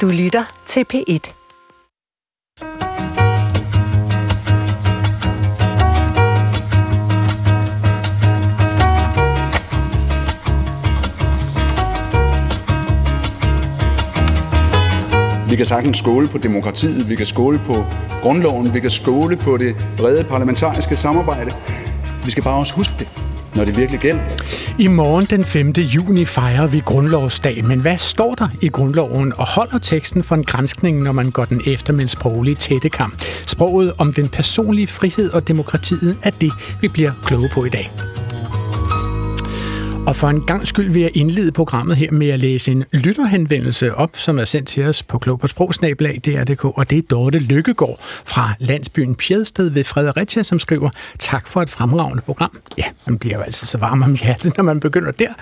Du lytter til P1. Vi kan sagtens skåle på demokratiet, vi kan skåle på grundloven, vi kan skåle på det brede parlamentariske samarbejde. Vi skal bare også huske det, når det virkelig gælder. I morgen den 5. juni fejrer vi grundlovsdag, men hvad står der i grundloven, og holder teksten for en grænskning, når man går den efter med en sproglig tættekamp? Sproget om den personlige frihed og demokratiet er det, vi bliver kloge på i dag. Og for en gang skyld vil jeg indlede programmet her med at læse en lytterhenvendelse op, som er sendt til os på klog på sprogsnablag, DRDK, og det er Dorte Lykkegaard fra landsbyen Pjedsted ved Fredericia, som skriver, tak for et fremragende program. Ja, man bliver jo altid så varm om hjertet, når man begynder der.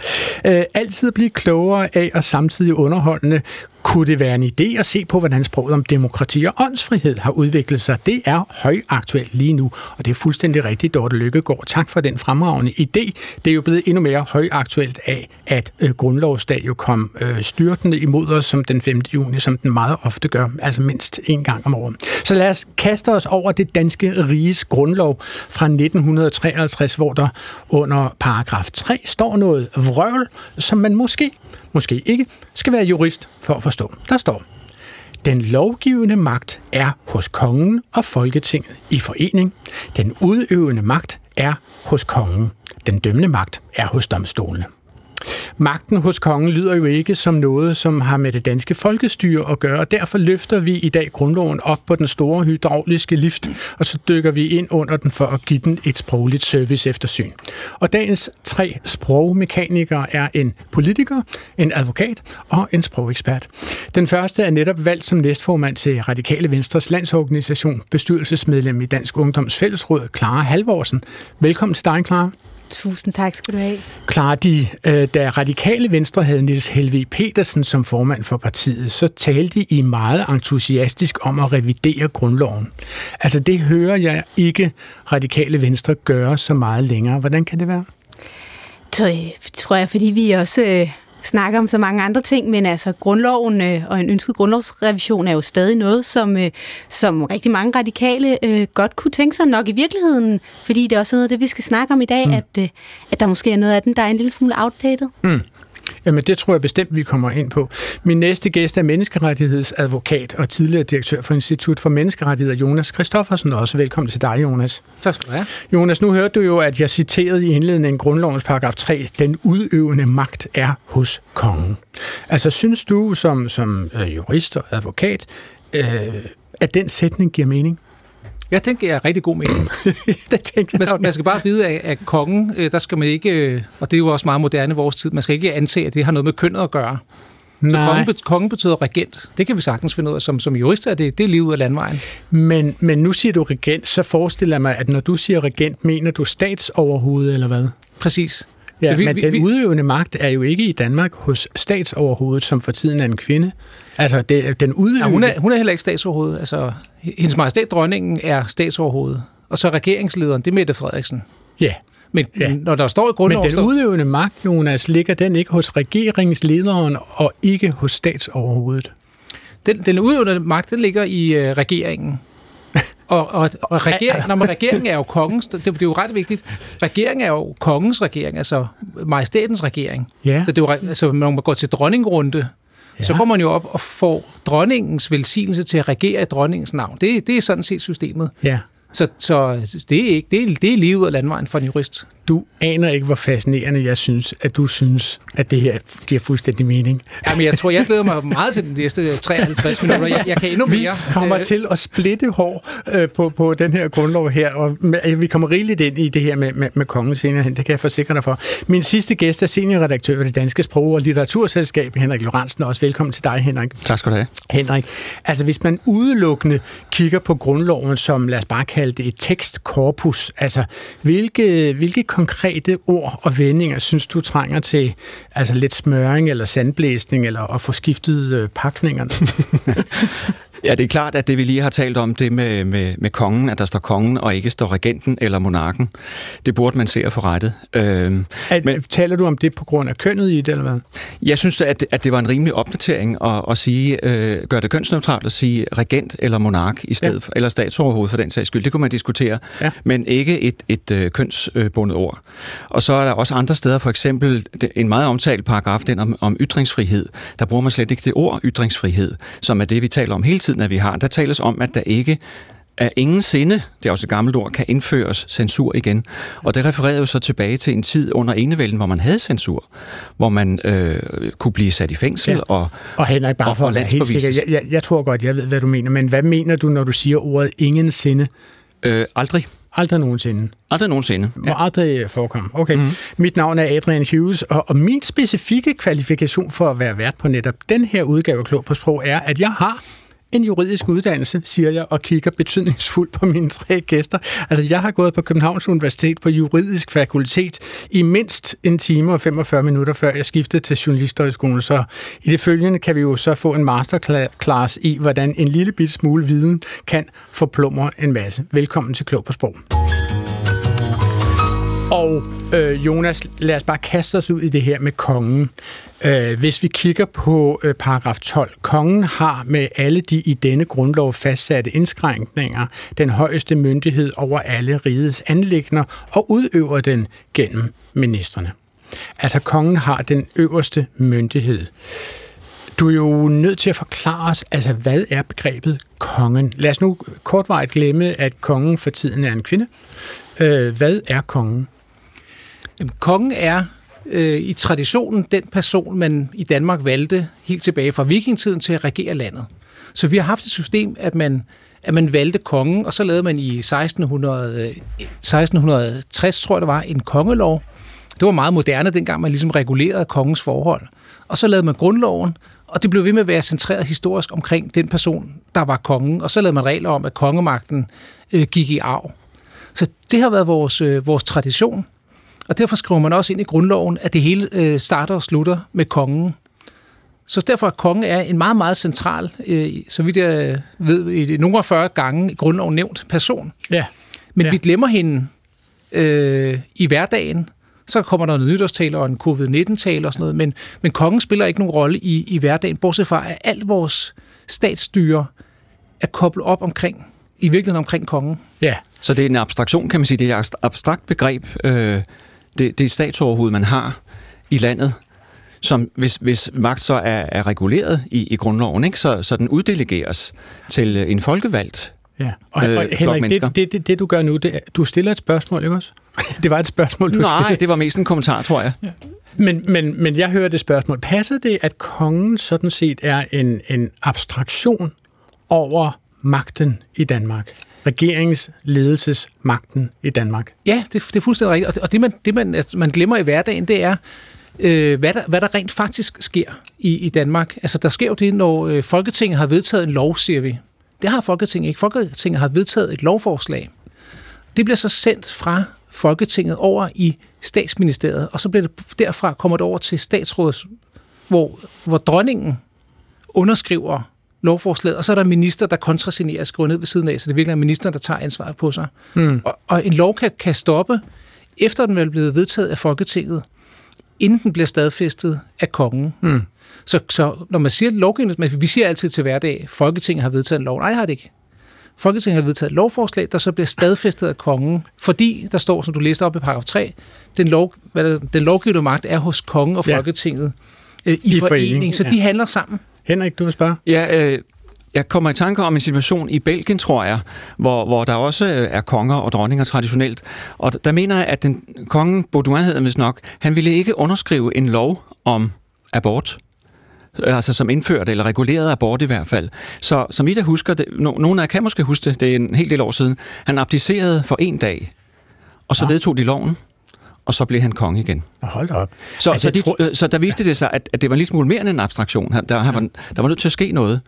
Øh, altid blive klogere af og samtidig underholdende. Kunne det være en idé at se på, hvordan sproget om demokrati og åndsfrihed har udviklet sig? Det er højaktuelt lige nu, og det er fuldstændig rigtigt, Dorte Lykkegaard. Tak for den fremragende idé. Det er jo blevet endnu mere højaktuelt af, at øh, grundlovsdag jo kom øh, styrtende imod os som den 5. juni, som den meget ofte gør, altså mindst en gang om året. Så lad os kaste os over det danske riges grundlov fra 1953, hvor der under paragraf 3 står noget vrøvl, som man måske måske ikke, skal være jurist for at forstå. Der står, den lovgivende magt er hos kongen og Folketinget i forening. Den udøvende magt er hos kongen. Den dømmende magt er hos domstolene. Magten hos kongen lyder jo ikke som noget, som har med det danske folkestyre at gøre, og derfor løfter vi i dag grundloven op på den store hydrauliske lift, og så dykker vi ind under den for at give den et sprogligt service eftersyn. Og dagens tre sprogmekanikere er en politiker, en advokat og en sprogekspert. Den første er netop valgt som næstformand til Radikale Venstres landsorganisation, bestyrelsesmedlem i Dansk Ungdoms Fællesråd, Clara Halvorsen. Velkommen til dig, Clara. Tusind tak skal du have. Klar, de, øh, da radikale venstre havde Niels Helvig Petersen som formand for partiet, så talte I meget entusiastisk om at revidere grundloven. Altså det hører jeg ikke radikale venstre gøre så meget længere. Hvordan kan det være? Tror jeg, fordi vi også snakker om så mange andre ting, men altså grundloven øh, og en ønsket grundlovsrevision er jo stadig noget, som, øh, som rigtig mange radikale øh, godt kunne tænke sig nok i virkeligheden, fordi det er også noget af det, vi skal snakke om i dag, mm. at, øh, at der måske er noget af den, der er en lille smule outdated. Mm. Jamen, det tror jeg bestemt, vi kommer ind på. Min næste gæst er menneskerettighedsadvokat og tidligere direktør for Institut for Menneskerettigheder, Jonas Kristoffersen. Også velkommen til dig, Jonas. Tak skal du have. Jonas, nu hørte du jo, at jeg citerede i indledningen grundlovens paragraf 3, den udøvende magt er hos kongen. Altså, synes du som, som øh, jurist og advokat, øh, at den sætning giver mening? Ja, den giver rigtig god mening. det tænkte man, man skal bare vide, at, at kongen, øh, der skal man ikke, øh, og det er jo også meget moderne i vores tid, man skal ikke antage, at det har noget med kønnet at gøre. Så kongen, kongen betyder regent. Det kan vi sagtens finde ud af. Som, som jurist er det, det er lige ud af landvejen. Men, men nu siger du regent, så forestiller jeg mig, at når du siger regent, mener du statsoverhovedet, eller hvad? Præcis. Ja, vi, men vi, den udøvende magt er jo ikke i Danmark hos statsoverhovedet, som for tiden er en kvinde. Altså, det, den udøvende... Ja, hun, er, hun er heller ikke statsoverhovedet. Altså, hendes majestæt dronningen er statsoverhovedet. Og så regeringslederen, det er Mette Frederiksen. Ja. Men ja. når der står i grundloven... Men den udøvende magt, Jonas, ligger den ikke hos regeringslederen og ikke hos statsoverhovedet? Den, den udøvende magt, den ligger i øh, regeringen. Og, og, og regering, når man, regeringen er jo kongens, det, det er jo ret vigtigt, regeringen er jo kongens regering, altså majestætens regering. Ja. Så det er jo, altså, når man går til dronningrunde, ja. så går man jo op og får dronningens velsignelse til at regere i dronningens navn. Det, det er sådan set systemet. Ja. Så, så det er ikke det er, det er lige ud af landvejen for en jurist. Du aner ikke, hvor fascinerende jeg synes, at du synes, at det her giver fuldstændig mening. Jamen, jeg tror, jeg glæder mig meget til den næste 53 minutter. Jeg, jeg kan endnu mere. Vi kommer øh, til at splitte hår øh, på, på den her grundlov her, og med, vi kommer rigeligt ind i det her med, med, med kongen senere hen. Det kan jeg forsikre dig for. Min sidste gæst er seniorredaktør ved det Danske Sprog- og Litteraturselskab, Henrik Lorentzen. Også velkommen til dig, Henrik. Tak skal du have. Henrik, altså hvis man udelukkende kigger på grundloven som, lad os bare kalde det et tekstkorpus, altså hvilke, hvilke konkrete ord og vendinger synes du trænger til altså lidt smøring eller sandblæsning eller at få skiftet øh, pakningerne? Ja, det er klart, at det vi lige har talt om, det med, med, med kongen, at der står kongen og ikke står regenten eller monarken, det burde man se at få rettet. Øhm, at, men, taler du om det på grund af kønnet i det, eller hvad? Jeg synes, at, at det var en rimelig opdatering at, at sige, øh, gøre det kønsneutralt at sige regent eller monark i stedet ja. for, eller statsoverhoved for den sags skyld. Det kunne man diskutere, ja. men ikke et, et, et øh, kønsbundet ord. Og så er der også andre steder, for eksempel en meget omtalt paragraf, den om, om ytringsfrihed. Der bruger man slet ikke det ord ytringsfrihed, som er det, vi taler om hele tiden, at vi har. Der tales om, at der ikke af ingen sinde, det er også et gammelt ord, kan indføres censur igen. Og det refererer jo så tilbage til en tid under enevælden, hvor man havde censur, hvor man øh, kunne blive sat i fængsel ja. og Og Henrik, bare for at være helt sikker, jeg, jeg, jeg tror godt, jeg ved, hvad du mener, men hvad mener du, når du siger ordet ingen sinde? Øh, aldrig. Aldrig nogensinde. Aldrig nogensinde. Må ja. aldrig forekomme. Okay. Mm. Mit navn er Adrian Hughes, og, og min specifikke kvalifikation for at være vært på netop den her udgave af Klog på Sprog er, at jeg har en juridisk uddannelse, siger jeg, og kigger betydningsfuldt på mine tre gæster. Altså, jeg har gået på Københavns Universitet på juridisk fakultet i mindst en time og 45 minutter, før jeg skiftede til journalisterhøjskolen. Så i det følgende kan vi jo så få en masterclass i, hvordan en lille bit smule viden kan forplumre en masse. Velkommen til Klog på Sprog. Og øh, Jonas, lad os bare kaste os ud i det her med kongen. Øh, hvis vi kigger på øh, paragraf 12. Kongen har med alle de i denne grundlov fastsatte indskrænkninger den højeste myndighed over alle rigets anlægner og udøver den gennem ministerne. Altså kongen har den øverste myndighed. Du er jo nødt til at forklare os, altså hvad er begrebet kongen? Lad os nu kortvarigt glemme, at kongen for tiden er en kvinde. Øh, hvad er kongen? Jamen, kongen er øh, i traditionen den person, man i Danmark valgte helt tilbage fra vikingtiden til at regere landet. Så vi har haft et system, at man, at man valgte kongen, og så lavede man i 1600, 1660, øh, tror jeg det var, en kongelov. Det var meget moderne, dengang man ligesom regulerede kongens forhold. Og så lavede man grundloven, og det blev ved med at være centreret historisk omkring den person, der var kongen. Og så lavede man regler om, at kongemagten øh, gik i arv. Så det har været vores, øh, vores tradition. Og derfor skriver man også ind i grundloven, at det hele øh, starter og slutter med kongen. Så derfor er kongen er en meget, meget central, øh, så vidt jeg ved, i nogle af 40 gange i grundloven nævnt person. Ja. Men ja. vi glemmer hende øh, i hverdagen. Så kommer der noget nytårstaler og en covid-19-taler og sådan noget, men, men kongen spiller ikke nogen rolle i, i hverdagen, bortset fra, at alt vores statsstyre er koblet op omkring, i virkeligheden omkring kongen. Ja. Så det er en abstraktion, kan man sige. Det er et abstrakt begreb, øh, det, det statsoverhoved, man har i landet, som hvis, hvis magt så er, er reguleret i, i grundloven, ikke? Så, så den uddelegeres til en folkevalgt Ja, og, øh, og Henrik, det, det, det, det du gør nu, det, du stiller et spørgsmål, ikke også? Det var et spørgsmål, du Nej, stillede. det var mest en kommentar, tror jeg. Ja. Men, men, men jeg hører det spørgsmål. Passer det, at kongen sådan set er en, en abstraktion over magten i Danmark? Regeringsledelsesmagten i Danmark. Ja, det, det er fuldstændig rigtigt. Og det, man, det man, altså, man glemmer i hverdagen, det er, øh, hvad, der, hvad der rent faktisk sker i, i Danmark. Altså, der sker jo det, når øh, Folketinget har vedtaget en lov, siger vi. Det har Folketinget ikke. Folketinget har vedtaget et lovforslag. Det bliver så sendt fra Folketinget over i statsministeriet, og så bliver det derfra kommer det over til statsrådet, hvor, hvor dronningen underskriver lovforslaget, og så er der en minister, der kontrasignerer skriver ned ved siden af, så det er virkelig en minister, der tager ansvaret på sig. Mm. Og, og en lov kan, kan stoppe, efter den er blevet vedtaget af Folketinget, inden den bliver stadfæstet af kongen. Mm. Så, så når man siger lovgivning, vi siger altid til hverdag, Folketinget har vedtaget en lov. Nej, har det ikke. Folketinget har vedtaget et lovforslag, der så bliver stadfæstet af kongen, fordi der står, som du læste op i paragraf 3, den, lov, hvad der, den lovgivende magt er hos kongen og Folketinget ja. øh, i, I forening, forening, så ja. de handler sammen. Henrik, du vil spørge? Ja, øh, jeg kommer i tanke om en situation i Belgien, tror jeg, hvor, hvor der også øh, er konger og dronninger traditionelt. Og der mener jeg, at den kongen, Baudouin hedder hvis nok, han ville ikke underskrive en lov om abort altså som indførte eller regulerede abort i hvert fald. Så som I der husker, det, no, nogle af jer kan måske huske det, det er en hel del år siden, han abdicerede for en dag, og så ja. vedtog de loven og så blev han konge igen. Hold op. Så, altså, så, de, tror... så der viste det sig, at, at det var en lille smule mere end en abstraktion. Der, der, var, der var nødt til at ske noget.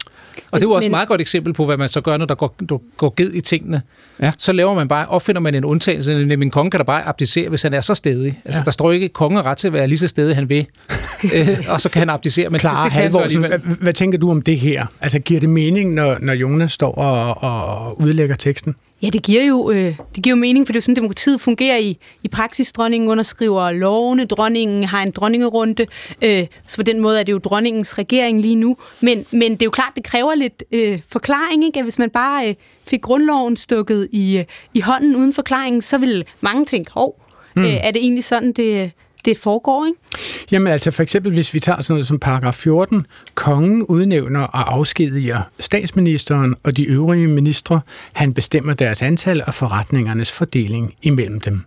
Og det er jo også et meget godt eksempel på, hvad man så gør, når der går, der går ged i tingene. Ja. Så laver man bare, opfinder man en undtagelse, nemlig min konge kan da bare abdicere, hvis han er så stedig. Altså, ja. der står ikke, kongen ret til at være lige så stedig, han vil. øh, og så kan han abdicere. Men Klar, Halvorsen, hvad, hvad tænker du om det her? Altså, giver det mening, når, når Jonas står og, og udlægger teksten? Ja, det giver jo, øh, det giver jo mening, for det er jo sådan, demokratiet fungerer i, i praksis. Dronningen underskriver lovene, dronningen har en dronningerunde, øh, så på den måde er det jo dronningens regering lige nu. Men, men det er jo klart, det kræver lidt øh, forklaring, ikke? At hvis man bare øh, fik grundloven stukket i, øh, i hånden uden forklaring, så vil mange tænke, hov, mm. øh, er det egentlig sådan, det, det foregår, ikke? Jamen altså for eksempel, hvis vi tager sådan noget som paragraf 14, kongen udnævner og afskediger statsministeren og de øvrige ministre. Han bestemmer deres antal og forretningernes fordeling imellem dem.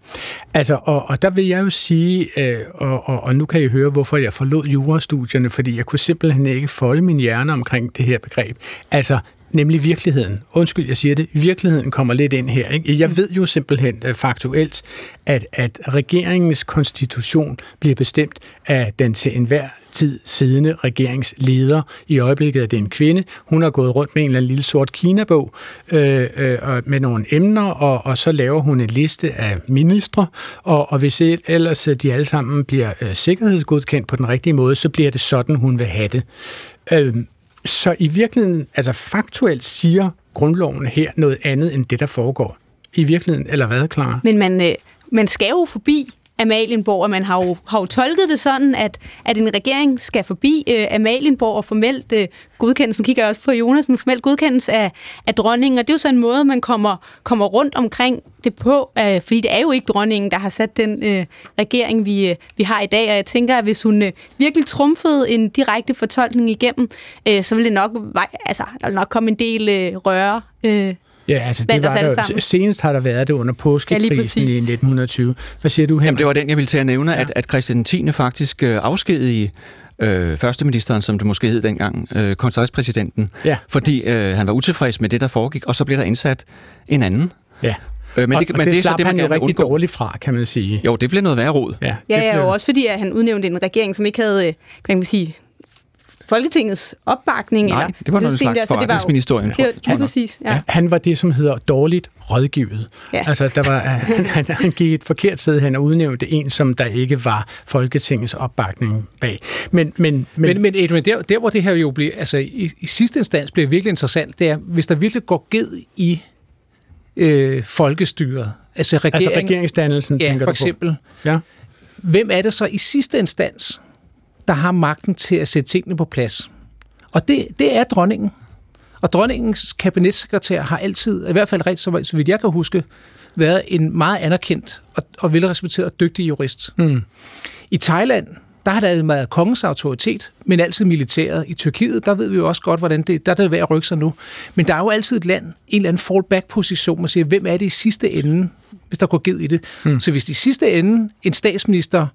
Altså, og, og der vil jeg jo sige, øh, og, og, og nu kan I høre, hvorfor jeg forlod jurastudierne, fordi jeg kunne simpelthen ikke folde min hjerne omkring det her begreb. Altså, nemlig virkeligheden. Undskyld, jeg siger det. Virkeligheden kommer lidt ind her. Ikke? Jeg ved jo simpelthen øh, faktuelt, at, at regeringens konstitution bliver bestemt af den til enhver tid siddende regeringsleder. I øjeblikket er det en kvinde. Hun har gået rundt med en eller anden lille sort Kina-bog øh, øh, med nogle emner, og, og så laver hun en liste af ministre, og, og hvis ellers øh, de alle sammen bliver øh, sikkerhedsgodkendt på den rigtige måde, så bliver det sådan, hun vil have det. Øh, så i virkeligheden, altså faktuelt siger grundloven her noget andet end det, der foregår. I virkeligheden, eller hvad, klar? Men man, øh, man skal jo forbi Amalienborg, og man har jo, har jo tolket det sådan, at, at en regering skal forbi øh, Amalienborg og formelt øh, godkendes, nu kigger jeg også på Jonas, men formelt godkendes af, af dronningen, og det er jo så en måde, man kommer, kommer rundt omkring det på, øh, fordi det er jo ikke dronningen, der har sat den øh, regering, vi, øh, vi har i dag, og jeg tænker, at hvis hun øh, virkelig trumfede en direkte fortolkning igennem, øh, så ville det nok, altså, der nok komme en del øh, røre øh, Ja, altså det var der, senest har der været det under påskekrisen ja, i 1920. Hvad siger du, her? Jamen, det var den, jeg ville til at nævne, ja. at, at Christian 10. faktisk øh, afskedigede øh, førsteministeren, som det måske hed dengang, øh, kongrespræsidenten, ja. fordi øh, han var utilfreds med det, der foregik, og så blev der indsat en anden. Ja. Øh, men det, og men det, det slap så det, man han jo rigtig undgå. dårligt fra, kan man sige. Jo, det blev noget værre råd. Ja, ja, ja og også fordi at han udnævnte en regering, som ikke havde, kan man sige, Folketingets opbakning. Nej, eller det var noget slags forretningsministerium. Det var, det var, præcis, ja. Han var det, som hedder dårligt rådgivet. Ja. Altså, der var, han, han, han gik et forkert sted hen og udnævnte en, som der ikke var Folketingets opbakning bag. Men, men, men, men, men Adrian, der, der hvor det her jo bliver, altså i, i sidste instans bliver virkelig interessant, det er, hvis der virkelig går ged i øh, folkestyret, altså, regering, altså regeringsdannelsen, ja, tænker for eksempel, på. Ja. hvem er det så i sidste instans, der har magten til at sætte tingene på plads. Og det, det er dronningen. Og dronningens kabinetssekretær har altid, i hvert fald ret, så, vidt jeg kan huske, været en meget anerkendt og, og velrespekteret dygtig jurist. Mm. I Thailand, der har der været kongens autoritet, men altid militæret. I Tyrkiet, der ved vi jo også godt, hvordan det, der er det ved at rykke sig nu. Men der er jo altid et land, en eller anden fallback-position, man siger, hvem er det i sidste ende, hvis der går givet i det. Mm. Så hvis i sidste ende en statsminister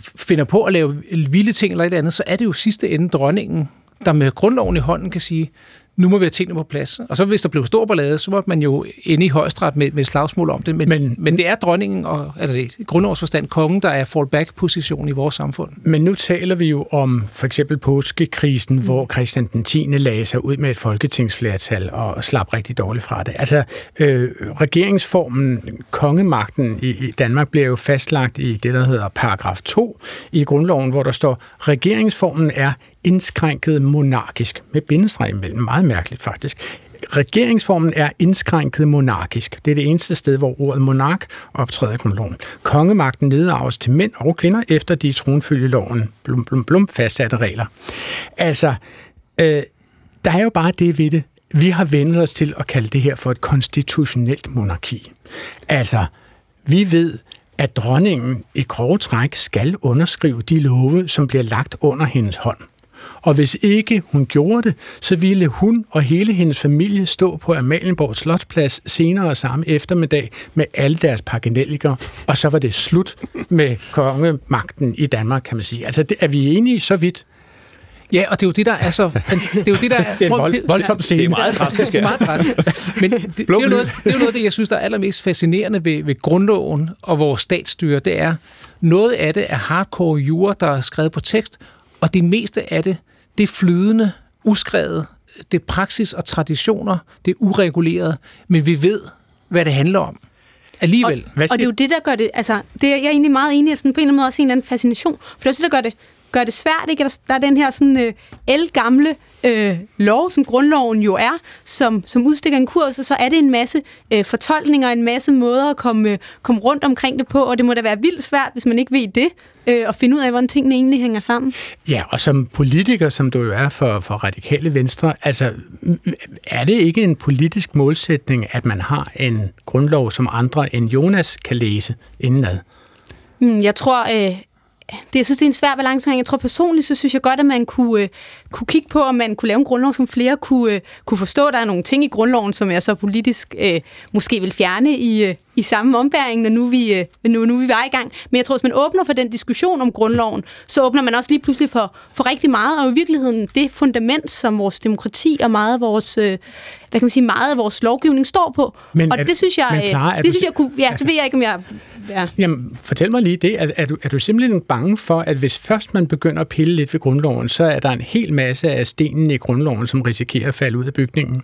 finder på at lave vilde ting eller et andet, så er det jo sidste ende dronningen, der med grundloven i hånden kan sige, nu må vi have tingene på plads. Og så hvis der blev stor ballade, så måtte man jo inde i højstret med, med slagsmål om det. Men, men, men det er dronningen, og, eller det er grundlovsforstand kongen, der er fallback-position i vores samfund. Men nu taler vi jo om for eksempel påskekrisen, mm. hvor Christian den 10. lagde sig ud med et folketingsflertal og slap rigtig dårligt fra det. Altså, øh, regeringsformen, kongemagten i, i Danmark bliver jo fastlagt i det, der hedder paragraf 2 i grundloven, hvor der står, regeringsformen er indskrænket monarkisk, med bindestreg imellem. Meget mærkeligt faktisk. Regeringsformen er indskrænket monarkisk. Det er det eneste sted, hvor ordet monark optræder i grundloven. Kongemagten nedarves til mænd og kvinder efter de tronfølgeloven blum, blum, blum fastsatte regler. Altså, øh, der er jo bare det ved det. Vi har vendt os til at kalde det her for et konstitutionelt monarki. Altså, vi ved, at dronningen i grove træk skal underskrive de love, som bliver lagt under hendes hånd. Og hvis ikke hun gjorde det, så ville hun og hele hendes familie stå på Amalienborg Slotsplads senere samme eftermiddag med alle deres paganelliker, og så var det slut med kongemagten i Danmark, kan man sige. Altså, det, er vi enige så vidt? Ja, og det er jo det, der er så... Det er jo det, der er... det er vold, voldsomt scene. Det er meget drastisk, ja. det er meget drastisk. Men det, det, er jo noget, det er jo noget af det, jeg synes, der er allermest fascinerende ved, ved grundloven og vores statsstyre. Det er, noget af det er hardcore jura, der er skrevet på tekst, og det meste af det, det er flydende, uskrevet det er praksis og traditioner, det er ureguleret, men vi ved, hvad det handler om alligevel. Og, og det er jo det, der gør det, altså, det er, jeg er egentlig meget enig i, sådan på en eller anden måde også en eller anden fascination, for det er også det, der gør det, gør det svært, ikke? Der, der er den her sådan øh, el-gamle øh, lov, som grundloven jo er, som, som udstikker en kurs, og så er det en masse øh, fortolkninger, en masse måder at komme, øh, komme rundt omkring det på, og det må da være vildt svært, hvis man ikke ved det, øh, at finde ud af, hvordan tingene egentlig hænger sammen. Ja, og som politiker, som du jo er for, for radikale venstre, altså er det ikke en politisk målsætning, at man har en grundlov, som andre end Jonas kan læse indenad? Mm, jeg tror, øh, det, jeg synes, det er en svær balance. Jeg tror personligt, så synes jeg godt, at man kunne, øh, kunne kigge på, om man kunne lave en grundlov, som flere kunne, øh, kunne forstå. Der er nogle ting i grundloven, som jeg så politisk øh, måske vil fjerne i, øh, i samme ombæring, når nu, vi, øh, nu, nu vi var i gang. Men jeg tror, hvis man åbner for den diskussion om grundloven, så åbner man også lige pludselig for, for rigtig meget, og i virkeligheden det fundament, som vores demokrati og meget af vores, øh, hvad kan man sige, meget af vores lovgivning står på. Men og er, det synes jeg, men klar, det synes jeg kunne, ja, altså, det ved jeg ikke, om jeg... Ja. Jamen, fortæl mig lige det. Er, er, du, er du simpelthen bange for, at hvis først man begynder at pille lidt ved grundloven, så er der en hel masse af stenene i grundloven, som risikerer at falde ud af bygningen?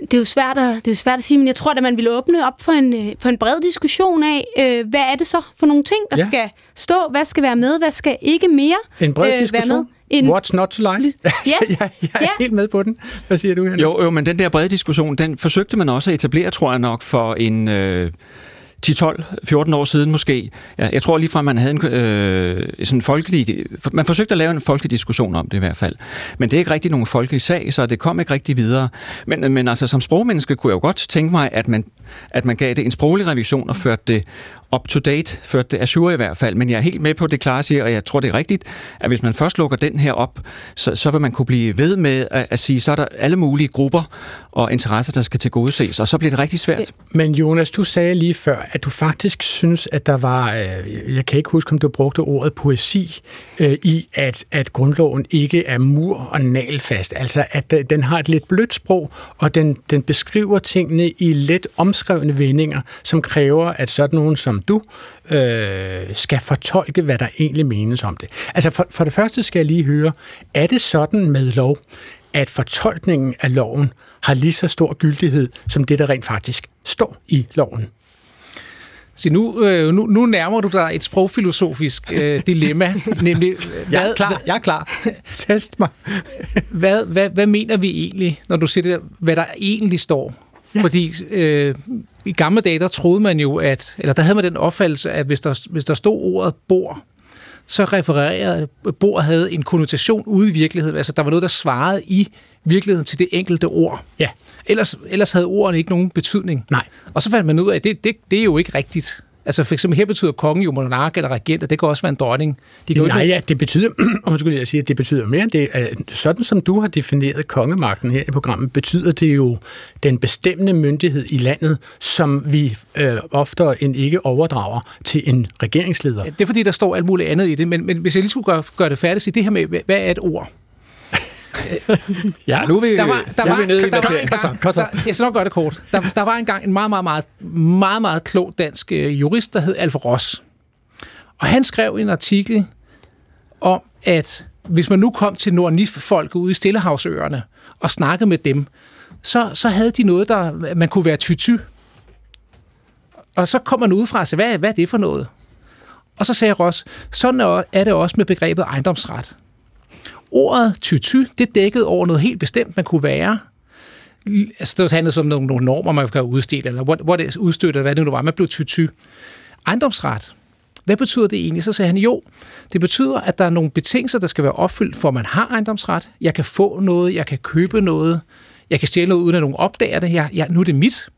det er jo svært at, det er svært at sige, men jeg tror, at man vil åbne op for en, øh, for en bred diskussion af, øh, hvad er det så for nogle ting, der ja. skal stå, hvad skal være med, hvad skal ikke mere En bred øh, diskussion? Være med. En... What's not to like? Ja. jeg, jeg er ja. helt med på den. Hvad siger du, Henrik? Jo, jo, men den der brede diskussion, den forsøgte man også at etablere, tror jeg nok, for en... Øh 10-12-14 år siden måske. Ja, jeg tror lige fra, at man havde en øh, sådan folkelig... Man forsøgte at lave en folkelig diskussion om det i hvert fald. Men det er ikke rigtig nogen folkelig sag, så det kom ikke rigtig videre. Men, men altså, som sprogmenneske kunne jeg jo godt tænke mig, at man, at man gav det en sproglig revision og førte det up to date, førte det sure i hvert fald. Men jeg er helt med på det klare siger, og jeg tror, det er rigtigt, at hvis man først lukker den her op, så, så vil man kunne blive ved med at, at sige, så er der alle mulige grupper og interesser, der skal tilgodeses, og så bliver det rigtig svært. Men Jonas, du sagde lige før, at du faktisk synes, at der var, øh, jeg kan ikke huske, om du brugte ordet poesi, øh, i at, at grundloven ikke er mur og nalfast. Altså, at øh, den har et lidt blødt sprog, og den, den beskriver tingene i let omskrevne vendinger, som kræver, at sådan nogen som du øh, skal fortolke, hvad der egentlig menes om det. Altså, for, for det første skal jeg lige høre, er det sådan med lov, at fortolkningen af loven har lige så stor gyldighed, som det, der rent faktisk står i loven? Så nu, øh, nu, nu nærmer du dig et sprogfilosofisk øh, dilemma, nemlig... Hvad, jeg er klar, jeg er klar. Test mig. hvad, hvad, hvad mener vi egentlig, når du siger det der, hvad der egentlig står? Ja. Fordi øh, i gamle dage, der troede man jo, at, eller der havde man den opfattelse, at hvis der, hvis der stod ordet bor, så refererede, bor havde en konnotation ude i virkeligheden. Altså, der var noget, der svarede i virkeligheden til det enkelte ord. Ja. Ellers, ellers havde ordene ikke nogen betydning. Nej. Og så fandt man ud af, at det, det, det er jo ikke rigtigt. Altså for eksempel her betyder kongen jo monark eller regent, og det kan også være en dronning. De kan Nej, ikke... ja, det betyder, undskyld, jeg siger, det betyder mere. Det, er, sådan som du har defineret kongemagten her i programmet, betyder det jo den bestemmende myndighed i landet, som vi øh, oftere end ikke overdrager til en regeringsleder. Ja, det er fordi, der står alt muligt andet i det, men, men hvis jeg lige skulle gøre, gøre det færdigt, så det her med, hvad er et ord? ja, nu er vi, der var, der var, nede i der var engang, der, Jeg skal nok gøre det kort. Der, der var engang en meget, meget, meget, meget, meget klog dansk øh, jurist, der hed Alf Ross. Og han skrev en artikel om, at hvis man nu kom til Nordnif-folk ude i Stillehavsøerne og snakkede med dem, så, så havde de noget, der man kunne være tyty. Og så kom man udefra og sagde, hvad, hvad er det for noget? Og så sagde Ross, sådan er det også med begrebet ejendomsret ordet ty-ty, det dækkede over noget helt bestemt, man kunne være. Altså, det handlede om nogle, nogle normer, man kan udstille, eller hvor, hvor det udstødte, hvad det nu var, man blev ty-ty. Ejendomsret, hvad betyder det egentlig? Så sagde han, jo, det betyder, at der er nogle betingelser, der skal være opfyldt, for at man har ejendomsret. Jeg kan få noget, jeg kan købe noget, jeg kan stjæle noget, uden at nogen opdager det. Jeg, jeg, nu er det mit.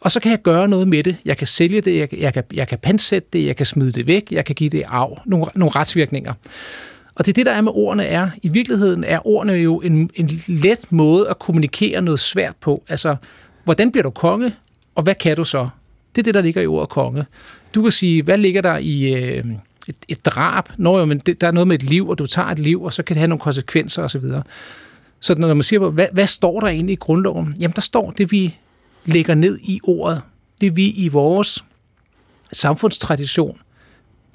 Og så kan jeg gøre noget med det. Jeg kan sælge det, jeg, jeg, kan, jeg kan pansætte det, jeg kan smide det væk, jeg kan give det af. Nogle, nogle retsvirkninger. Og det er det, der er med ordene er. I virkeligheden er ordene jo en, en let måde at kommunikere noget svært på. Altså, hvordan bliver du konge, og hvad kan du så? Det er det, der ligger i ordet konge. Du kan sige, hvad ligger der i øh, et, et drab? Nå jo, men det, der er noget med et liv, og du tager et liv, og så kan det have nogle konsekvenser osv. Så, så når man siger, hvad, hvad står der egentlig i grundloven? Jamen, der står det, vi lægger ned i ordet. Det vi i vores samfundstradition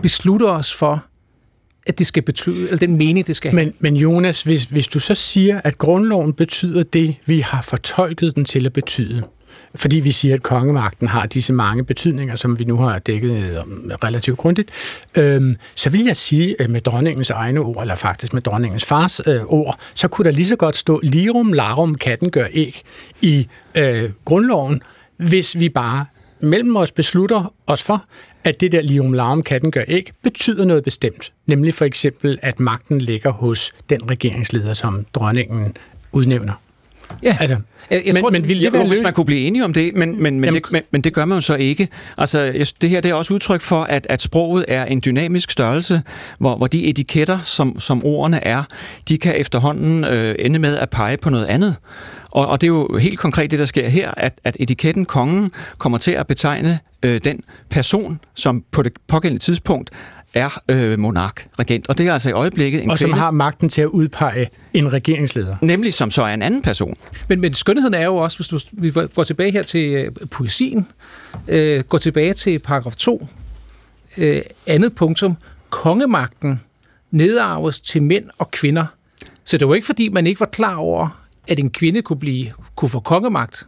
beslutter os for, at det skal betyde, eller den mening, det skal have. Men, men Jonas, hvis, hvis du så siger, at grundloven betyder det, vi har fortolket den til at betyde, fordi vi siger, at kongemagten har disse mange betydninger, som vi nu har dækket øh, relativt grundigt, øhm, så vil jeg sige øh, med dronningens egne ord, eller faktisk med dronningens fars øh, ord, så kunne der lige så godt stå lirum larum, katten gør æg i øh, grundloven, hvis vi bare mellem os beslutter os for, at det der lium larm katten gør æg, betyder noget bestemt. Nemlig for eksempel, at magten ligger hos den regeringsleder, som dronningen udnævner. Ja, altså, jeg, jeg men, tror, men ville det være hvis man kunne blive enige om det, men, men, men, det, men, men det gør man jo så ikke. Altså, det her det er også udtryk for, at, at sproget er en dynamisk størrelse, hvor, hvor de etiketter, som, som ordene er, de kan efterhånden øh, ende med at pege på noget andet. Og, og det er jo helt konkret det, der sker her, at, at etiketten kongen kommer til at betegne øh, den person, som på det pågældende tidspunkt er øh, monark, regent. Og det er altså i øjeblikket en Og som kvinde, har magten til at udpege en regeringsleder. Nemlig som så er en anden person. Men, men skønheden er jo også, hvis du, vi går tilbage her til øh, poesien, øh, går tilbage til paragraf 2, øh, andet punktum, kongemagten nedarves til mænd og kvinder. Så det var ikke, fordi man ikke var klar over, at en kvinde kunne, blive, kunne få kongemagt.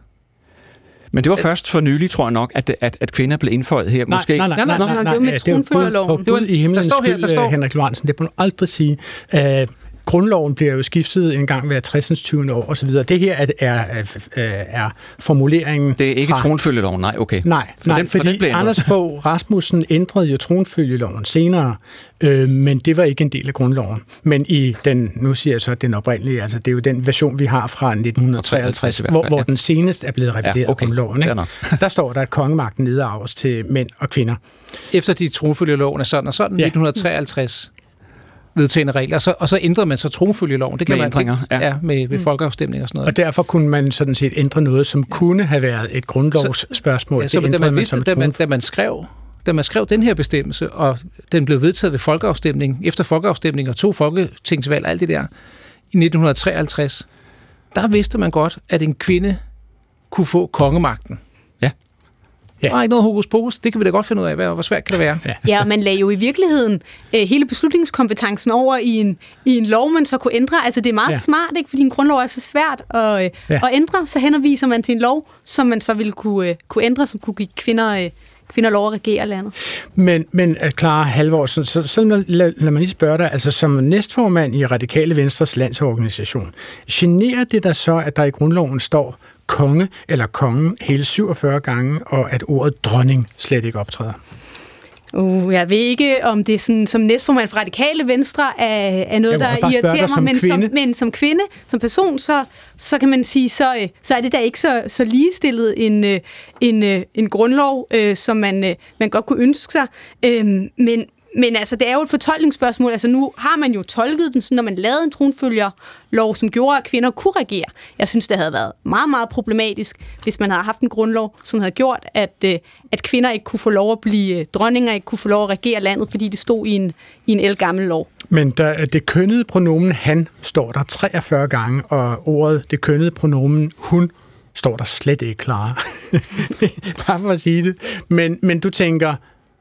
Men det var først for nylig, tror jeg nok, at, at, at kvinder blev indføjet her. Nej, Måske. nej, nej, nej, nej, nej, nej, det var med tronfølgerloven. Det var i himlens der står her, der står. Henrik Lorentzen, det må du aldrig sige. Uh, grundloven bliver jo skiftet en gang hver 60. 20. år osv. Det her er, er, er, er formuleringen Det er ikke fra, tronfølgeloven, nej, okay. Nej, For nej den- for fordi den. Anders Fogh Rasmussen ændrede jo tronfølgeloven senere, øh, men det var ikke en del af grundloven. Men i den, nu siger jeg så den oprindelige, altså det er jo den version, vi har fra 1953, i hvert hvor, hvor den senest er blevet revideret Ja, okay. om loven. Fair Ikke? Der står der, at kongemagten nedarves til mænd og kvinder. Efter de tronfølgeloven er sådan og sådan, ja. 1953 vedtagende regler, og så, og så ændrede man så tronfølgeloven. Det kan Med man ændringer, ja. ja. med, med folkeafstemning og sådan noget. Og derfor kunne man sådan set ændre noget, som kunne have været et grundlovsspørgsmål. Ja, så det da man, vidste, et da, man, da man skrev da man skrev den her bestemmelse, og den blev vedtaget ved folkeafstemning, efter folkeafstemning og to folketingsvalg, alt det der, i 1953, der vidste man godt, at en kvinde kunne få kongemagten. Ja. Der er ikke noget hokus pokus. Det kan vi da godt finde ud af. Hvad- Hvor svært kan det være? Ja. Ja, og man lagde jo i virkeligheden øh, hele beslutningskompetencen over i en, i en lov, man så kunne ændre. Altså det er meget Ja. smart, ikke? fordi en grundlov er så svært at, øh, Ja. at ændre. Så henviser man til en lov, som man så ville kunne, øh, kunne ændre, som kunne give kvinder, øh, kvinder lov at regere landet. Men, men at klare Halvorsen, så, så lad, lad, lad mig lige spørge dig, altså som næstformand i Radikale Venstres landsorganisation, generer det dig så, at der i grundloven står konge eller kongen hele 47 gange, og at ordet dronning slet ikke optræder? Uh, jeg ved ikke, om det er sådan, som næstformand for radikale venstre er, er noget, der irriterer mig, men som, kvinde. men som kvinde, som person, så, så kan man sige, så, øh, så er det da ikke så, så ligestillet en, øh, en, øh, en grundlov, øh, som man, øh, man godt kunne ønske sig. Øhm, men, men altså, det er jo et fortolkningsspørgsmål. Altså, nu har man jo tolket den, sådan, når man lavede en tronfølgerlov, som gjorde, at kvinder kunne regere. Jeg synes, det havde været meget, meget problematisk, hvis man havde haft en grundlov, som havde gjort, at, øh, at kvinder ikke kunne få lov at blive øh, dronninger, ikke kunne få lov at regere landet, fordi det stod i en, i en elgammel lov. Men der, det kønnede pronomen han står der 43 gange, og ordet det kønnede pronomen hun står der slet ikke klar. Bare for at sige det. Men, men du tænker,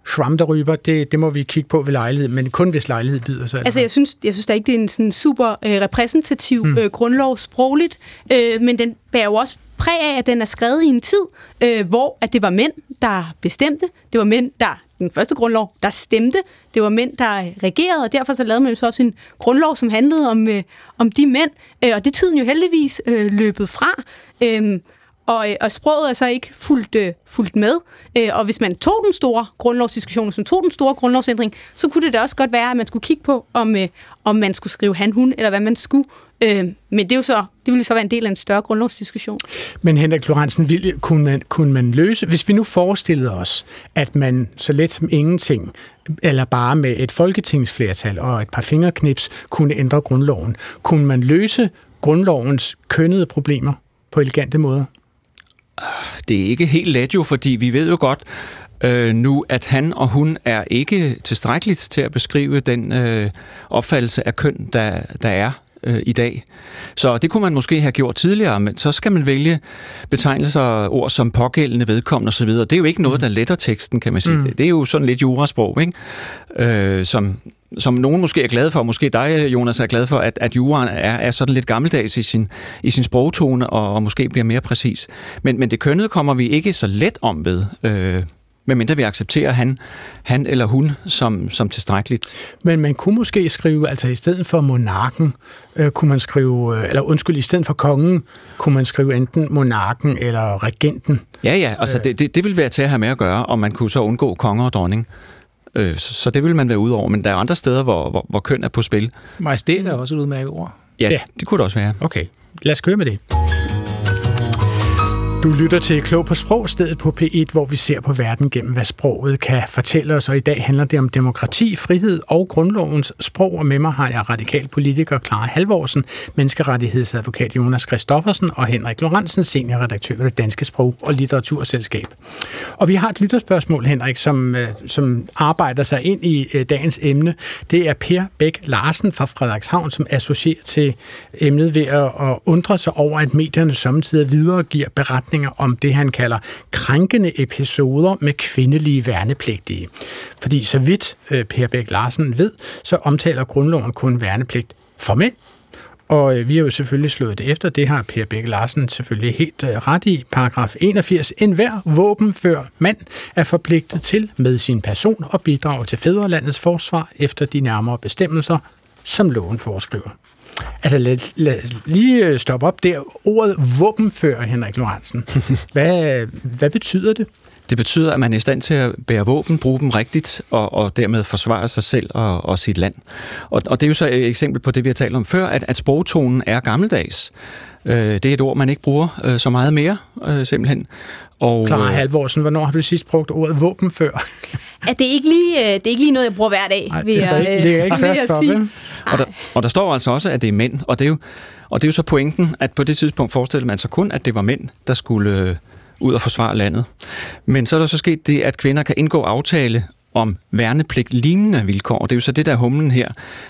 Schramm der ryber, det, det må vi kigge på ved lejlighed, men kun hvis lejlighed byder sig. Altså, jeg synes, jeg synes da ikke, det er en sådan super øh, repræsentativ mm. øh, grundlov sprogligt, øh, men den bærer jo også præg af, at den er skrevet i en tid, øh, hvor at det var mænd, der bestemte. Det var mænd, der den første grundlov, der stemte. Det var mænd, der regerede, og derfor så lavede man jo så også en grundlov, som handlede om, øh, om de mænd. Øh, og det er tiden jo heldigvis øh, løbet fra. Øh, og, øh, og sproget er så ikke fuldt, øh, fuldt med. Øh, og hvis man tog den store grundlovsdiskussion, hvis man tog den store grundlovsændring, så kunne det da også godt være, at man skulle kigge på, om, øh, om man skulle skrive han, hun, eller hvad man skulle. Øh, men det, er jo så, det ville så være en del af en større grundlovsdiskussion. Men Henrik Lorentzen, vil- kunne man, kunne man løse, hvis vi nu forestillede os, at man så let som ingenting, eller bare med et folketingsflertal og et par fingerknips, kunne ændre grundloven, kunne man løse grundlovens kønnede problemer på elegante måder? Det er ikke helt let jo, fordi vi ved jo godt øh, nu, at han og hun er ikke tilstrækkeligt til at beskrive den øh, opfattelse af køn, der, der er øh, i dag. Så det kunne man måske have gjort tidligere, men så skal man vælge betegnelser og ord som pågældende, vedkommende osv. Det er jo ikke noget, der letter teksten, kan man sige. Mm. Det, er jo sådan lidt jurasprog, ikke? Øh, som som nogen måske er glad for, måske dig, Jonas, er glad for, at, at juraen er, er sådan lidt gammeldags i sin, i sin sprogtone, og, og måske bliver mere præcis. Men, men det kønnede kommer vi ikke så let om ved. Øh, medmindre vi accepterer han, han eller hun som, som tilstrækkeligt. Men man kunne måske skrive, altså i stedet for monarken, øh, kunne man skrive, øh, eller undskyld, i stedet for kongen, kunne man skrive enten monarken eller regenten. Ja, ja, altså øh. det, det, det vil være til at have med at gøre, og man kunne så undgå konger og dronning. Øh, så, så det vil man være ude over, men der er andre steder, hvor, hvor, hvor køn er på spil. Majestæt er også et udmærket ord. Ja, ja, det kunne det også være. Okay, lad os køre med det. Du lytter til Klog på Sprog, stedet på P1, hvor vi ser på verden gennem, hvad sproget kan fortælle os. Og i dag handler det om demokrati, frihed og grundlovens sprog. Og med mig har jeg radikal politiker Clara Halvorsen, menneskerettighedsadvokat Jonas Christoffersen og Henrik Lorentzen, seniorredaktør ved det Danske Sprog- og Litteraturselskab. Og vi har et lytterspørgsmål, Henrik, som, øh, som arbejder sig ind i øh, dagens emne. Det er Per Bæk Larsen fra Frederikshavn, som associerer til emnet ved at undre sig over, at medierne samtidig videregiver beretninger beretninger om det, han kalder krænkende episoder med kvindelige værnepligtige. Fordi så vidt øh, Per Bæk Larsen ved, så omtaler grundloven kun værnepligt for mænd, og øh, vi har jo selvfølgelig slået det efter. Det har Per Bæk Larsen selvfølgelig helt øh, ret i. Paragraf 81. En hver våbenfør mand er forpligtet til med sin person at bidrage til fædrelandets forsvar efter de nærmere bestemmelser, som loven foreskriver. Altså lad, lad lige øh, stoppe op der. Ordet våbenfører, Henrik Lorentzen. Hvad, hvad betyder det? Det betyder, at man er i stand til at bære våben, bruge dem rigtigt, og, og dermed forsvare sig selv og, og sit land. Og, og det er jo så et eksempel på det, vi har talt om før, at, at sprogtonen er gammeldags. Øh, det er et ord, man ikke bruger øh, så meget mere, øh, simpelthen. Og, Clara øh, Halvorsen, hvornår har du sidst brugt ordet våben før? ja, det, er ikke lige, det er ikke lige noget, jeg bruger hver dag. Nej, det, er ikke, det er ikke først for, og der, og der står altså også, at det er mænd, og det er jo, og det er jo så pointen, at på det tidspunkt forestillede man sig kun, at det var mænd, der skulle øh, ud og forsvare landet. Men så er der så sket det, at kvinder kan indgå aftale om værnepligt lignende vilkår. Og det er jo så det der humlen her,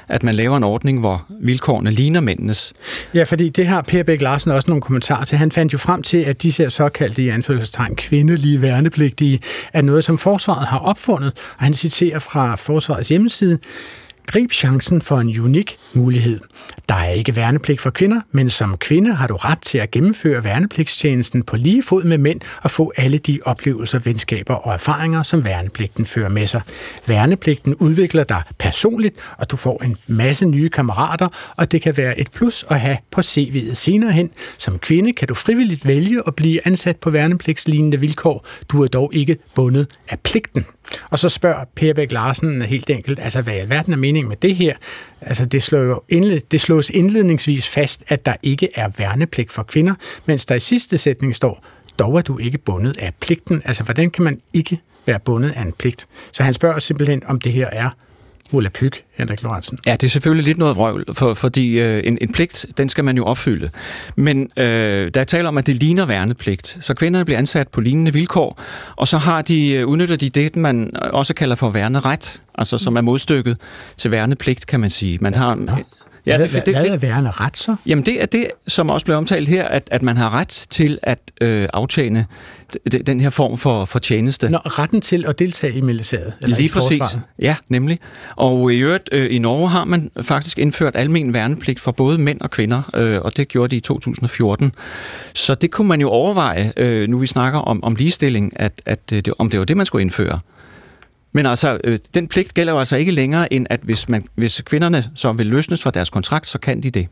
at man laver en ordning, hvor vilkårene ligner mændenes. Ja, fordi det har Per Bæk Larsen også nogle kommentarer til. Han fandt jo frem til, at disse såkaldte i anfølgelsestegn kvindelige værnepligtige er noget, som forsvaret har opfundet. Og han citerer fra forsvarets hjemmeside, Grib chancen for en unik mulighed. Der er ikke værnepligt for kvinder, men som kvinde har du ret til at gennemføre værnepligtstjenesten på lige fod med mænd og få alle de oplevelser, venskaber og erfaringer, som værnepligten fører med sig. Værnepligten udvikler dig personligt, og du får en masse nye kammerater, og det kan være et plus at have på CV'et senere hen. Som kvinde kan du frivilligt vælge at blive ansat på værnepligtslignende vilkår. Du er dog ikke bundet af pligten. Og så spørger Per Bæk Larsen helt enkelt, altså hvad i alverden er meningen med det her? Altså det, slår jo indled, det slås indledningsvis fast, at der ikke er værnepligt for kvinder, mens der i sidste sætning står, dog er du ikke bundet af pligten. Altså hvordan kan man ikke være bundet af en pligt? Så han spørger simpelthen, om det her er Ulla Pyg, Henrik Lorentzen. Ja, det er selvfølgelig lidt noget vrøvl, for, fordi øh, en, en pligt, den skal man jo opfylde. Men øh, der er tale om, at det ligner værnepligt. Så kvinderne bliver ansat på lignende vilkår, og så har de, øh, udnytter de det, man også kalder for værneret, altså som er modstykket til værnepligt, kan man sige. Man har... Ja. Ja, det, det, hvad er værende ret så? Jamen det er det, som også blev omtalt her, at, at man har ret til at øh, aftjene den her form for, for tjeneste. Nå, retten til at deltage i militæret? Eller Lige i præcis. Ja, nemlig. Og i øvrigt, øh, i Norge har man faktisk indført almen værnepligt for både mænd og kvinder, øh, og det gjorde de i 2014. Så det kunne man jo overveje, øh, nu vi snakker om, om ligestilling, at, at øh, det, om det var det, man skulle indføre. Men altså, øh, den pligt gælder jo altså ikke længere, end at hvis, man, hvis kvinderne så vil løsnes fra deres kontrakt, så kan de det.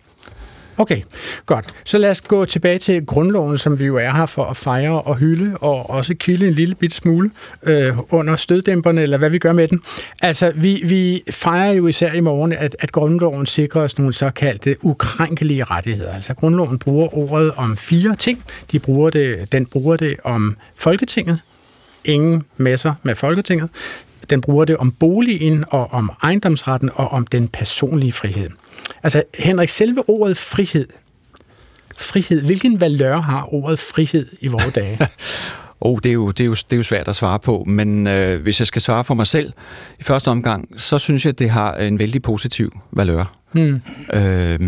Okay, godt. Så lad os gå tilbage til grundloven, som vi jo er her for at fejre og hylde, og også kilde en lille bit smule øh, under støddæmperne, eller hvad vi gør med den. Altså, vi, vi fejrer jo især i morgen, at, at grundloven sikrer os nogle såkaldte ukrænkelige rettigheder. Altså, grundloven bruger ordet om fire ting. De bruger det, den bruger det om Folketinget, ingen messer med Folketinget. Den bruger det om boligen og om ejendomsretten og om den personlige frihed. Altså, Henrik, selve ordet frihed, frihed, hvilken valør har ordet frihed i vores dage? Oh, det, er jo, det, er jo, det er jo svært at svare på, men øh, hvis jeg skal svare for mig selv i første omgang, så synes jeg, at det har en vældig positiv valør. Hmm. Øh,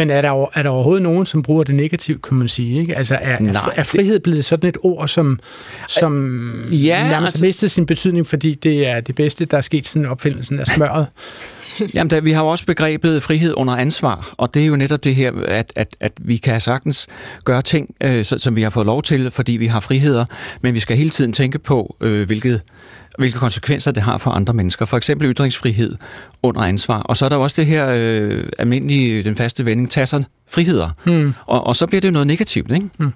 men er der, er der overhovedet nogen, som bruger det negativt, kan man sige? Ikke? Altså er, Nej, er frihed blevet sådan et ord, som, som ja, nærmest altså, mistet sin betydning, fordi det er det bedste, der er sket siden opfindelsen af smøret? Jamen, da, vi har jo også begrebet frihed under ansvar, og det er jo netop det her, at, at, at vi kan sagtens gøre ting, øh, som vi har fået lov til, fordi vi har friheder, men vi skal hele tiden tænke på, øh, hvilket hvilke konsekvenser det har for andre mennesker. For eksempel ytringsfrihed under ansvar. Og så er der også det her øh, almindelige, den faste vending, tasser friheder. Mm. Og, og så bliver det noget negativt, ikke? Mm.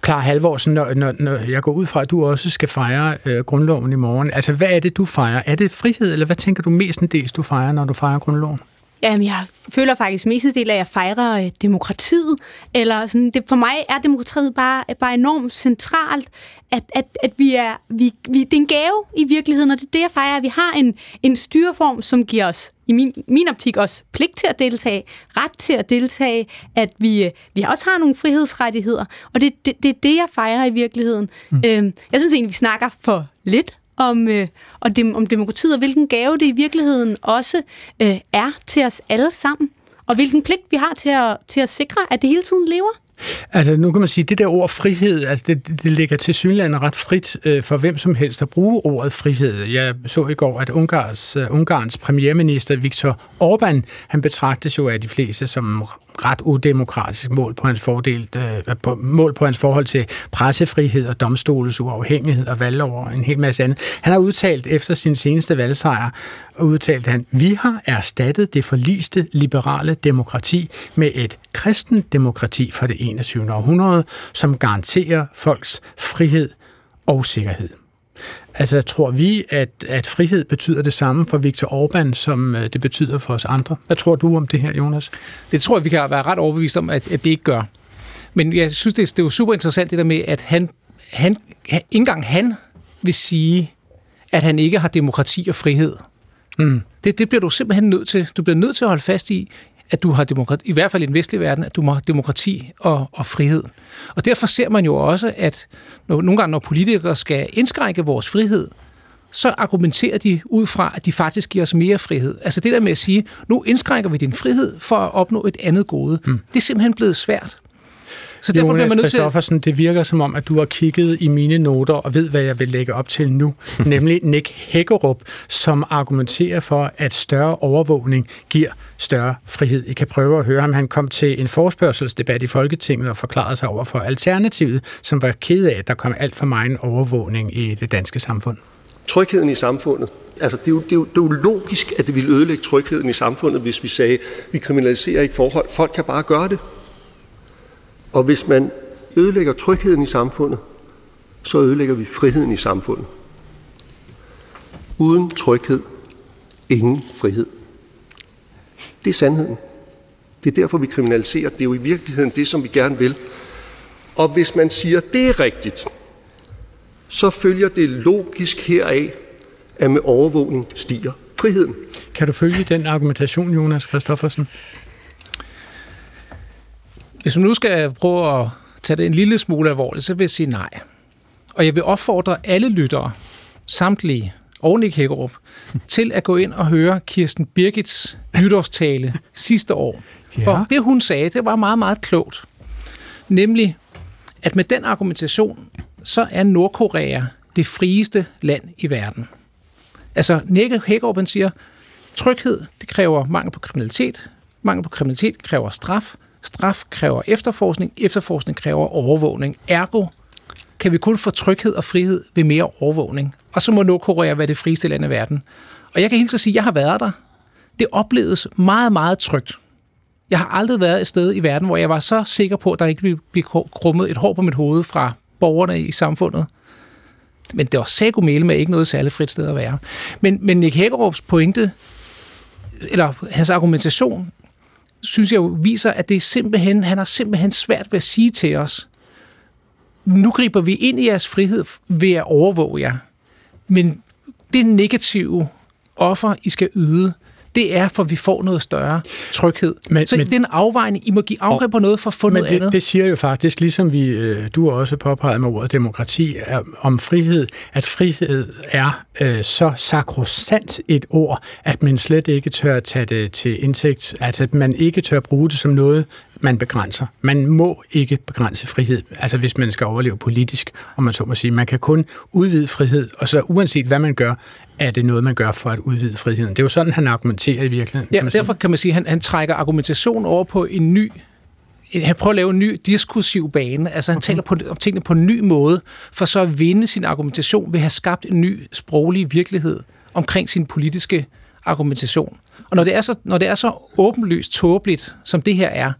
Klar Halvorsen, når, når, når jeg går ud fra, at du også skal fejre øh, grundloven i morgen. Altså, hvad er det, du fejrer? Er det frihed, eller hvad tænker du mestendels, du fejrer, når du fejrer grundloven? Jamen, jeg føler faktisk mest del af, at jeg fejrer øh, demokratiet. Eller sådan, det, for mig er demokratiet bare, bare enormt centralt, at, at, at vi er, vi, vi, det er en gave i virkeligheden, og det er det, jeg fejrer, at vi har en, en styreform, som giver os, i min, min optik også, pligt til at deltage, ret til at deltage, at vi, øh, vi også har nogle frihedsrettigheder, og det er det, det, det, jeg fejrer i virkeligheden. Mm. Øhm, jeg synes egentlig, vi snakker for lidt om, øh, og dem, om demokratiet, og hvilken gave det i virkeligheden også øh, er til os alle sammen, og hvilken pligt vi har til at, til at sikre, at det hele tiden lever. Altså nu kan man sige, at det der ord frihed, altså det, det ligger til synlandet ret frit øh, for hvem som helst at bruge ordet frihed. Jeg så i går, at Ungarns, uh, øh, Ungarns premierminister Viktor Orbán, han betragtes jo af de fleste som ret udemokratisk mål på hans fordel, øh, på, mål på hans forhold til pressefrihed og domstolens uafhængighed og valglov og en hel masse andet. Han har udtalt efter sin seneste valgsejr, udtalte han, vi har erstattet det forliste liberale demokrati med et kristen demokrati for det 21. århundrede, som garanterer folks frihed og sikkerhed. Altså, tror vi, at, at frihed betyder det samme for Viktor Orbán, som øh, det betyder for os andre? Hvad tror du om det her, Jonas? Det tror jeg, vi kan være ret overbevist om, at, at det ikke gør. Men jeg synes, det er, det er jo super interessant det der med, at han, han, ikke engang han vil sige, at han ikke har demokrati og frihed. Mm. Det, det bliver du simpelthen nødt til. Du bliver nødt til at holde fast i, at du har demokrati, i hvert fald i den vestlige verden, at du have demokrati og, og frihed. Og derfor ser man jo også, at når, nogle gange, når politikere skal indskrænke vores frihed, så argumenterer de ud fra, at de faktisk giver os mere frihed. Altså det der med at sige, nu indskrænker vi din frihed for at opnå et andet gode, mm. det er simpelthen blevet svært. Så derfor Jonas bliver man nødt til... det virker som om, at du har kigget i mine noter og ved, hvad jeg vil lægge op til nu. nemlig Nick Hækkerup, som argumenterer for, at større overvågning giver større frihed. I kan prøve at høre ham. Han kom til en forspørgselsdebat i Folketinget og forklarede sig over for Alternativet, som var ked af, at der kom alt for meget overvågning i det danske samfund. Trygheden i samfundet. Altså, det, er jo, det, er jo, det er jo logisk, at det ville ødelægge trygheden i samfundet, hvis vi sagde, vi kriminaliserer ikke forhold. Folk kan bare gøre det. Og hvis man ødelægger trygheden i samfundet, så ødelægger vi friheden i samfundet. Uden tryghed, ingen frihed. Det er sandheden. Det er derfor, vi kriminaliserer. Det er jo i virkeligheden det, som vi gerne vil. Og hvis man siger, at det er rigtigt, så følger det logisk heraf, at med overvågning stiger friheden. Kan du følge den argumentation, Jonas Christoffersen? Hvis man nu skal prøve at tage det en lille smule alvorligt, så vil jeg sige nej. Og jeg vil opfordre alle lyttere, samtlige, og Nick Hækkerup, til at gå ind og høre Kirsten Birgits nytårstale sidste år. Ja. For det, hun sagde, det var meget, meget klogt. Nemlig, at med den argumentation, så er Nordkorea det frieste land i verden. Altså, Nick Hækkerup siger, tryghed, det kræver mangel på kriminalitet. Mangel på kriminalitet kræver straf. Straf kræver efterforskning, efterforskning kræver overvågning. Ergo kan vi kun få tryghed og frihed ved mere overvågning. Og så må Nordkorea være det frieste land i verden. Og jeg kan helt så sige, at jeg har været der. Det opleves meget, meget trygt. Jeg har aldrig været et sted i verden, hvor jeg var så sikker på, at der ikke ville blive krummet et hår på mit hoved fra borgerne i samfundet. Men det var sægo med ikke noget særligt frit sted at være. Men, men Nick Hækkerups pointe, eller hans argumentation, synes jeg jo viser, at det er simpelthen, han har simpelthen svært ved at sige til os, nu griber vi ind i jeres frihed ved at overvåge jer. Men det negative offer, I skal yde, det er, for vi får noget større tryghed. Men, så men, det er en afvejning. I må give afgreb på noget for at få noget det, andet. det siger jo faktisk, ligesom vi, øh, du også påpeget med ordet demokrati, er, om frihed, at frihed er øh, så sakrosant et ord, at man slet ikke tør tage det til indsigt, altså at man ikke tør bruge det som noget, man begrænser. Man må ikke begrænse frihed, altså hvis man skal overleve politisk, om man så må sige. Man kan kun udvide frihed, og så uanset hvad man gør, er det noget, man gør for at udvide friheden. Det er jo sådan, han argumenterer i virkeligheden. Ja, derfor kan man sige, at han, han trækker argumentation over på en ny han prøver at lave en ny diskursiv bane. Altså han okay. taler på, om tingene på en ny måde, for så at vinde sin argumentation ved at have skabt en ny sproglig virkelighed omkring sin politiske argumentation. Og når det er så, når det er så åbenlyst tåbeligt, som det her er,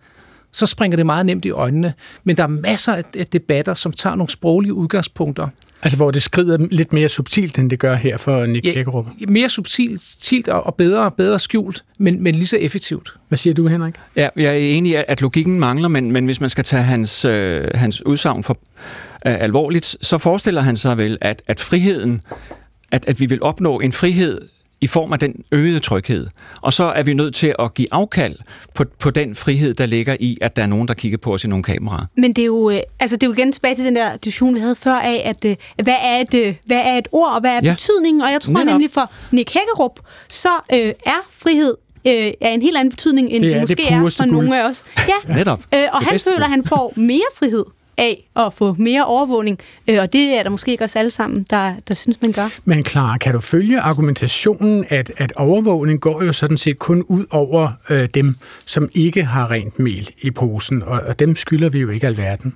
så springer det meget nemt i øjnene. Men der er masser af debatter, som tager nogle sproglige udgangspunkter. Altså hvor det skrider lidt mere subtilt, end det gør her for Nick ja, Mere subtilt og bedre, bedre skjult, men, men lige så effektivt. Hvad siger du, Henrik? Ja, jeg er enig i, at logikken mangler, men, men hvis man skal tage hans, øh, hans udsagn for øh, alvorligt, så forestiller han sig vel, at, at friheden, at, at vi vil opnå en frihed i form af den øgede tryghed. Og så er vi nødt til at give afkald på, på den frihed, der ligger i, at der er nogen, der kigger på os i nogle kameraer. Men det er jo, øh, altså det er jo igen tilbage til den der diskussion, vi havde før af, at øh, hvad er et, øh, hvad er et ord, og hvad er ja. betydningen? Og jeg tror Netop. nemlig for Nick Hækkerup, så øh, er frihed øh, er en helt anden betydning, end det, det måske det er for nogle af os. Ja, Netop. Øh, og han føler, at han får mere frihed af at få mere overvågning, øh, og det er der måske ikke os alle sammen, der, der synes, man gør. Men klar, kan du følge argumentationen, at, at overvågning går jo sådan set kun ud over øh, dem, som ikke har rent mel i posen, og, og dem skylder vi jo ikke alverden?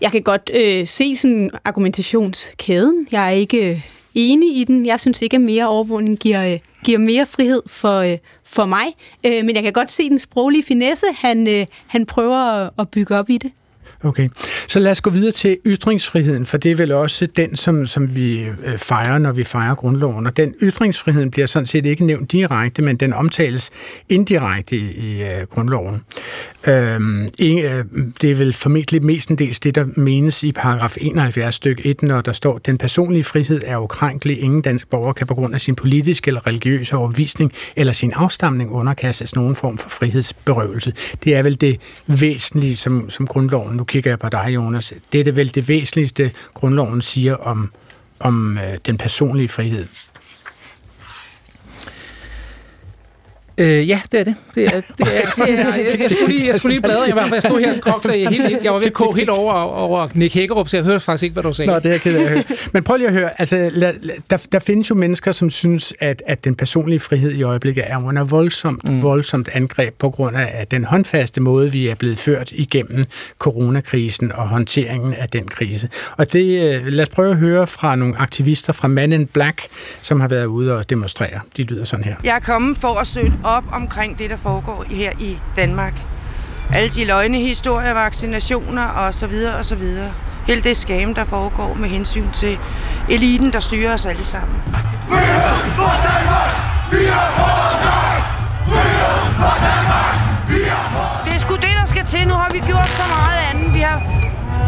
Jeg kan godt øh, se sådan argumentationskæden. Jeg er ikke øh, enig i den. Jeg synes ikke, at mere overvågning giver, øh, giver mere frihed for, øh, for mig. Øh, men jeg kan godt se den sproglige finesse, han, øh, han prøver at, at bygge op i det. Okay, så lad os gå videre til ytringsfriheden, for det er vel også den, som, som vi øh, fejrer, når vi fejrer grundloven. Og den ytringsfriheden bliver sådan set ikke nævnt direkte, men den omtales indirekte i, i uh, grundloven. Øhm, øh, det er vel formentlig mestendels det, der menes i paragraf 71 stykke 1, når der står, den personlige frihed er ukrænkelig. Ingen dansk borger kan på grund af sin politiske eller religiøse overvisning eller sin afstamning underkastes nogen form for frihedsberøvelse. Det er vel det væsentlige, som, som grundloven nu kigger jeg på dig, Jonas. Det er det vel det væsentligste, grundloven siger om, om øh, den personlige frihed. Øh, ja, det er det. Det er, det er, det er, jeg, jeg, skulle lige, jeg skulle lige bladre. Jeg, var, jeg stod her og kogte helt, jeg var ved at koge helt over, over Nick Hækkerup, så jeg hørte faktisk ikke, hvad du sagde. Nå, det er jeg ked af at høre. Men prøv lige at høre. Altså, la, der, der findes jo mennesker, som synes, at, at den personlige frihed i øjeblikket er under voldsomt, mm. voldsomt angreb på grund af den håndfaste måde, vi er blevet ført igennem coronakrisen og håndteringen af den krise. Og det, øh, lad os prøve at høre fra nogle aktivister fra Man in Black, som har været ude og demonstrere. De lyder sådan her. Jeg er kommet for at støtte op omkring det, der foregår her i Danmark. Alle de løgnehistorier, vaccinationer og så videre og så videre. Hele det skam, der foregår med hensyn til eliten, der styrer os alle sammen. Frihed for Danmark! Vi er for Frihed for Danmark! Vi er for Det er sgu det, der skal til. Nu har vi gjort så meget andet. Vi har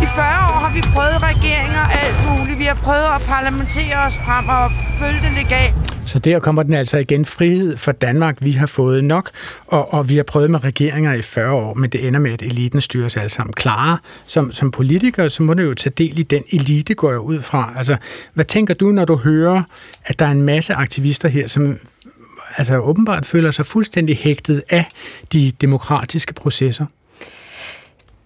i 40 år har vi prøvet regeringer alt muligt. Vi har prøvet at parlamentere os frem og følge det legalt. Så der kommer den altså igen frihed for Danmark. Vi har fået nok, og, og vi har prøvet med regeringer i 40 år, men det ender med, at eliten styrer sig alle sammen klare. Som, som politiker, så må du jo tage del i den elite, går jeg ud fra. Altså, hvad tænker du, når du hører, at der er en masse aktivister her, som altså åbenbart føler sig fuldstændig hægtet af de demokratiske processer?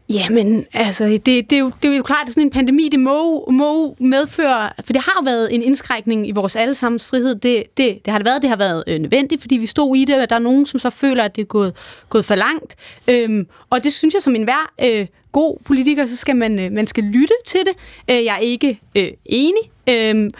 Jamen, altså, det, det, er jo, det er jo klart, at sådan en pandemi, det må, må medføre, for det har jo været en indskrækning i vores allesammens frihed. Det, det, det har det været, det har været øh, nødvendigt, fordi vi stod i det, og der er nogen, som så føler, at det er gået, gået for langt. Øhm, og det synes jeg, som enhver øh, god politiker, så skal man, øh, man skal lytte til det. Øh, jeg er ikke øh, enig. Øh,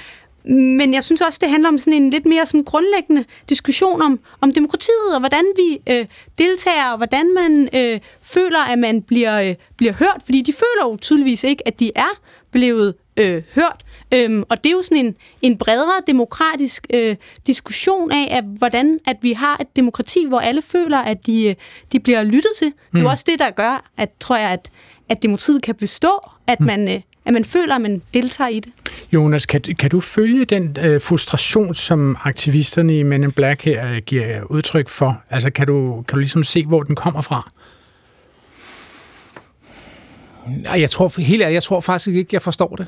men jeg synes også, det handler om sådan en lidt mere sådan grundlæggende diskussion om, om demokratiet, og hvordan vi øh, deltager, og hvordan man øh, føler, at man bliver, øh, bliver hørt. Fordi de føler jo tydeligvis ikke, at de er blevet øh, hørt. Øhm, og det er jo sådan en, en bredere demokratisk øh, diskussion af, at, hvordan at vi har et demokrati, hvor alle føler, at de, øh, de bliver lyttet til. Mm. Det er jo hmm. også det, der gør, at tror jeg, at, at demokratiet kan bestå, at mm. man... Øh, at man føler, at man deltager i det. Jonas, kan, kan du følge den øh, frustration, som aktivisterne i Men in Black her øh, giver udtryk for? Altså, kan du, kan du ligesom se, hvor den kommer fra? Nej, jeg tror helt ærligt, jeg tror faktisk ikke, jeg forstår det.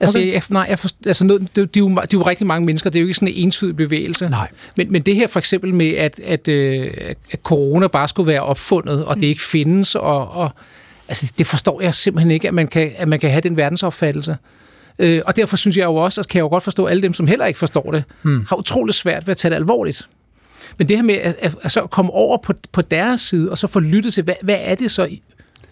Altså, okay. jeg, nej, jeg forst, altså noget, det, det, er jo, det er jo rigtig mange mennesker, det er jo ikke sådan en entydig bevægelse. Nej. Men, men det her for eksempel med, at, at, øh, at corona bare skulle være opfundet, og mm. det ikke findes, og, og altså, det forstår jeg simpelthen ikke, at man kan, at man kan have den verdensopfattelse. Øh, og derfor synes jeg jo også, at kan jeg jo godt forstå, at alle dem, som heller ikke forstår det, mm. har utroligt svært ved at tage det alvorligt. Men det her med at, at, at så komme over på, på deres side, og så få lyttet til, hvad, hvad er det så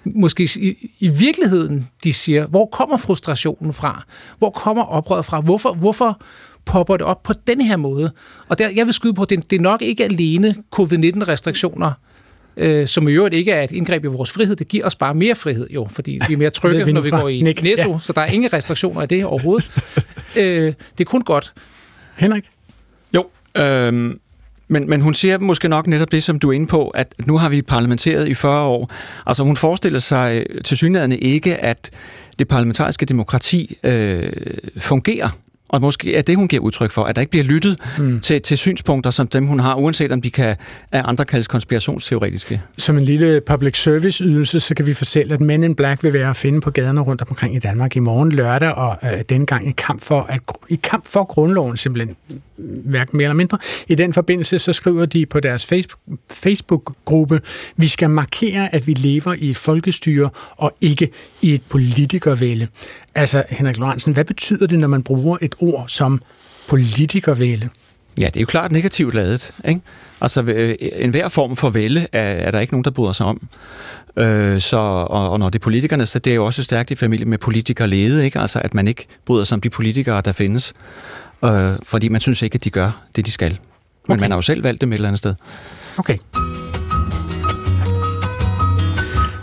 måske i, i virkeligheden, de siger, hvor kommer frustrationen fra? Hvor kommer oprøret fra? Hvorfor, hvorfor popper det op på den her måde? Og der, jeg vil skyde på, at det, det er nok ikke alene covid-19-restriktioner, øh, som i øvrigt ikke er et indgreb i vores frihed. Det giver os bare mere frihed, jo, fordi vi er mere trygge, vi når vi går i Nick. Netto, ja. så der er ingen restriktioner af det overhovedet. øh, det er kun godt. Henrik? Jo, øh, men, men hun siger måske nok netop det, som du er inde på, at nu har vi parlamenteret i 40 år. Altså hun forestiller sig til synligheden ikke, at det parlamentariske demokrati øh, fungerer og måske er det, hun giver udtryk for, at der ikke bliver lyttet mm. til, til synspunkter, som dem hun har, uanset om de kan af andre kaldes konspirationsteoretiske. Som en lille public service ydelse, så kan vi fortælle, at Men in Black vil være at finde på gaderne rundt omkring i Danmark i morgen lørdag, og øh, dengang i kamp for, at, i kamp for grundloven simpelthen, hverken mere eller mindre. I den forbindelse så skriver de på deres Facebook, Facebook-gruppe, vi skal markere, at vi lever i et folkestyre og ikke i et politikervælde. Altså, Henrik Lorentzen, hvad betyder det, når man bruger et ord som politikervælde? Ja, det er jo klart negativt lavet. Ikke? Altså, øh, enhver form for vælde er, er der ikke nogen, der bryder sig om. Øh, så, og, og når det er politikerne, så det er jo også stærkt i familie med politikerlede, ikke? Altså, at man ikke bryder sig om de politikere, der findes, øh, fordi man synes ikke, at de gør det, de skal. Men okay. man har jo selv valgt dem et eller andet sted. Okay.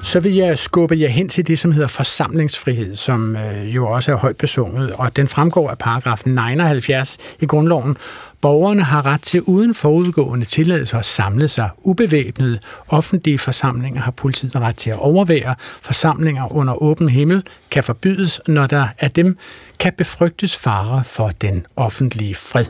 Så vil jeg skubbe jer hen til det, som hedder forsamlingsfrihed, som øh, jo også er højt besunget, og den fremgår af paragraf 79 i grundloven, Borgerne har ret til uden forudgående tilladelse at samle sig ubevæbnet. Offentlige forsamlinger har politiet ret til at overvære. Forsamlinger under åben himmel kan forbydes, når der af dem kan befrygtes fare for den offentlige fred.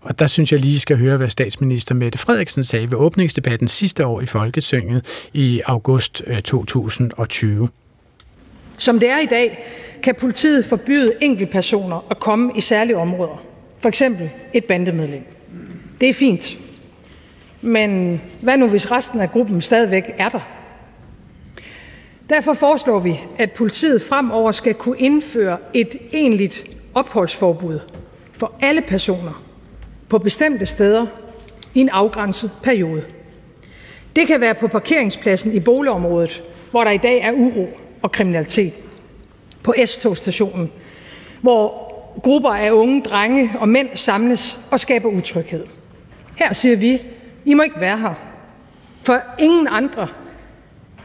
Og der synes jeg lige skal høre, hvad statsminister Mette Frederiksen sagde ved åbningsdebatten sidste år i Folketinget i august øh, 2020. Som det er i dag, kan politiet forbyde enkeltpersoner at komme i særlige områder. For eksempel et bandemedlem. Det er fint. Men hvad nu, hvis resten af gruppen stadigvæk er der? Derfor foreslår vi, at politiet fremover skal kunne indføre et egentligt opholdsforbud for alle personer på bestemte steder i en afgrænset periode. Det kan være på parkeringspladsen i boligområdet, hvor der i dag er uro og kriminalitet. På S-togstationen, hvor grupper af unge drenge og mænd samles og skaber utryghed. Her siger vi, I må ikke være her, for ingen andre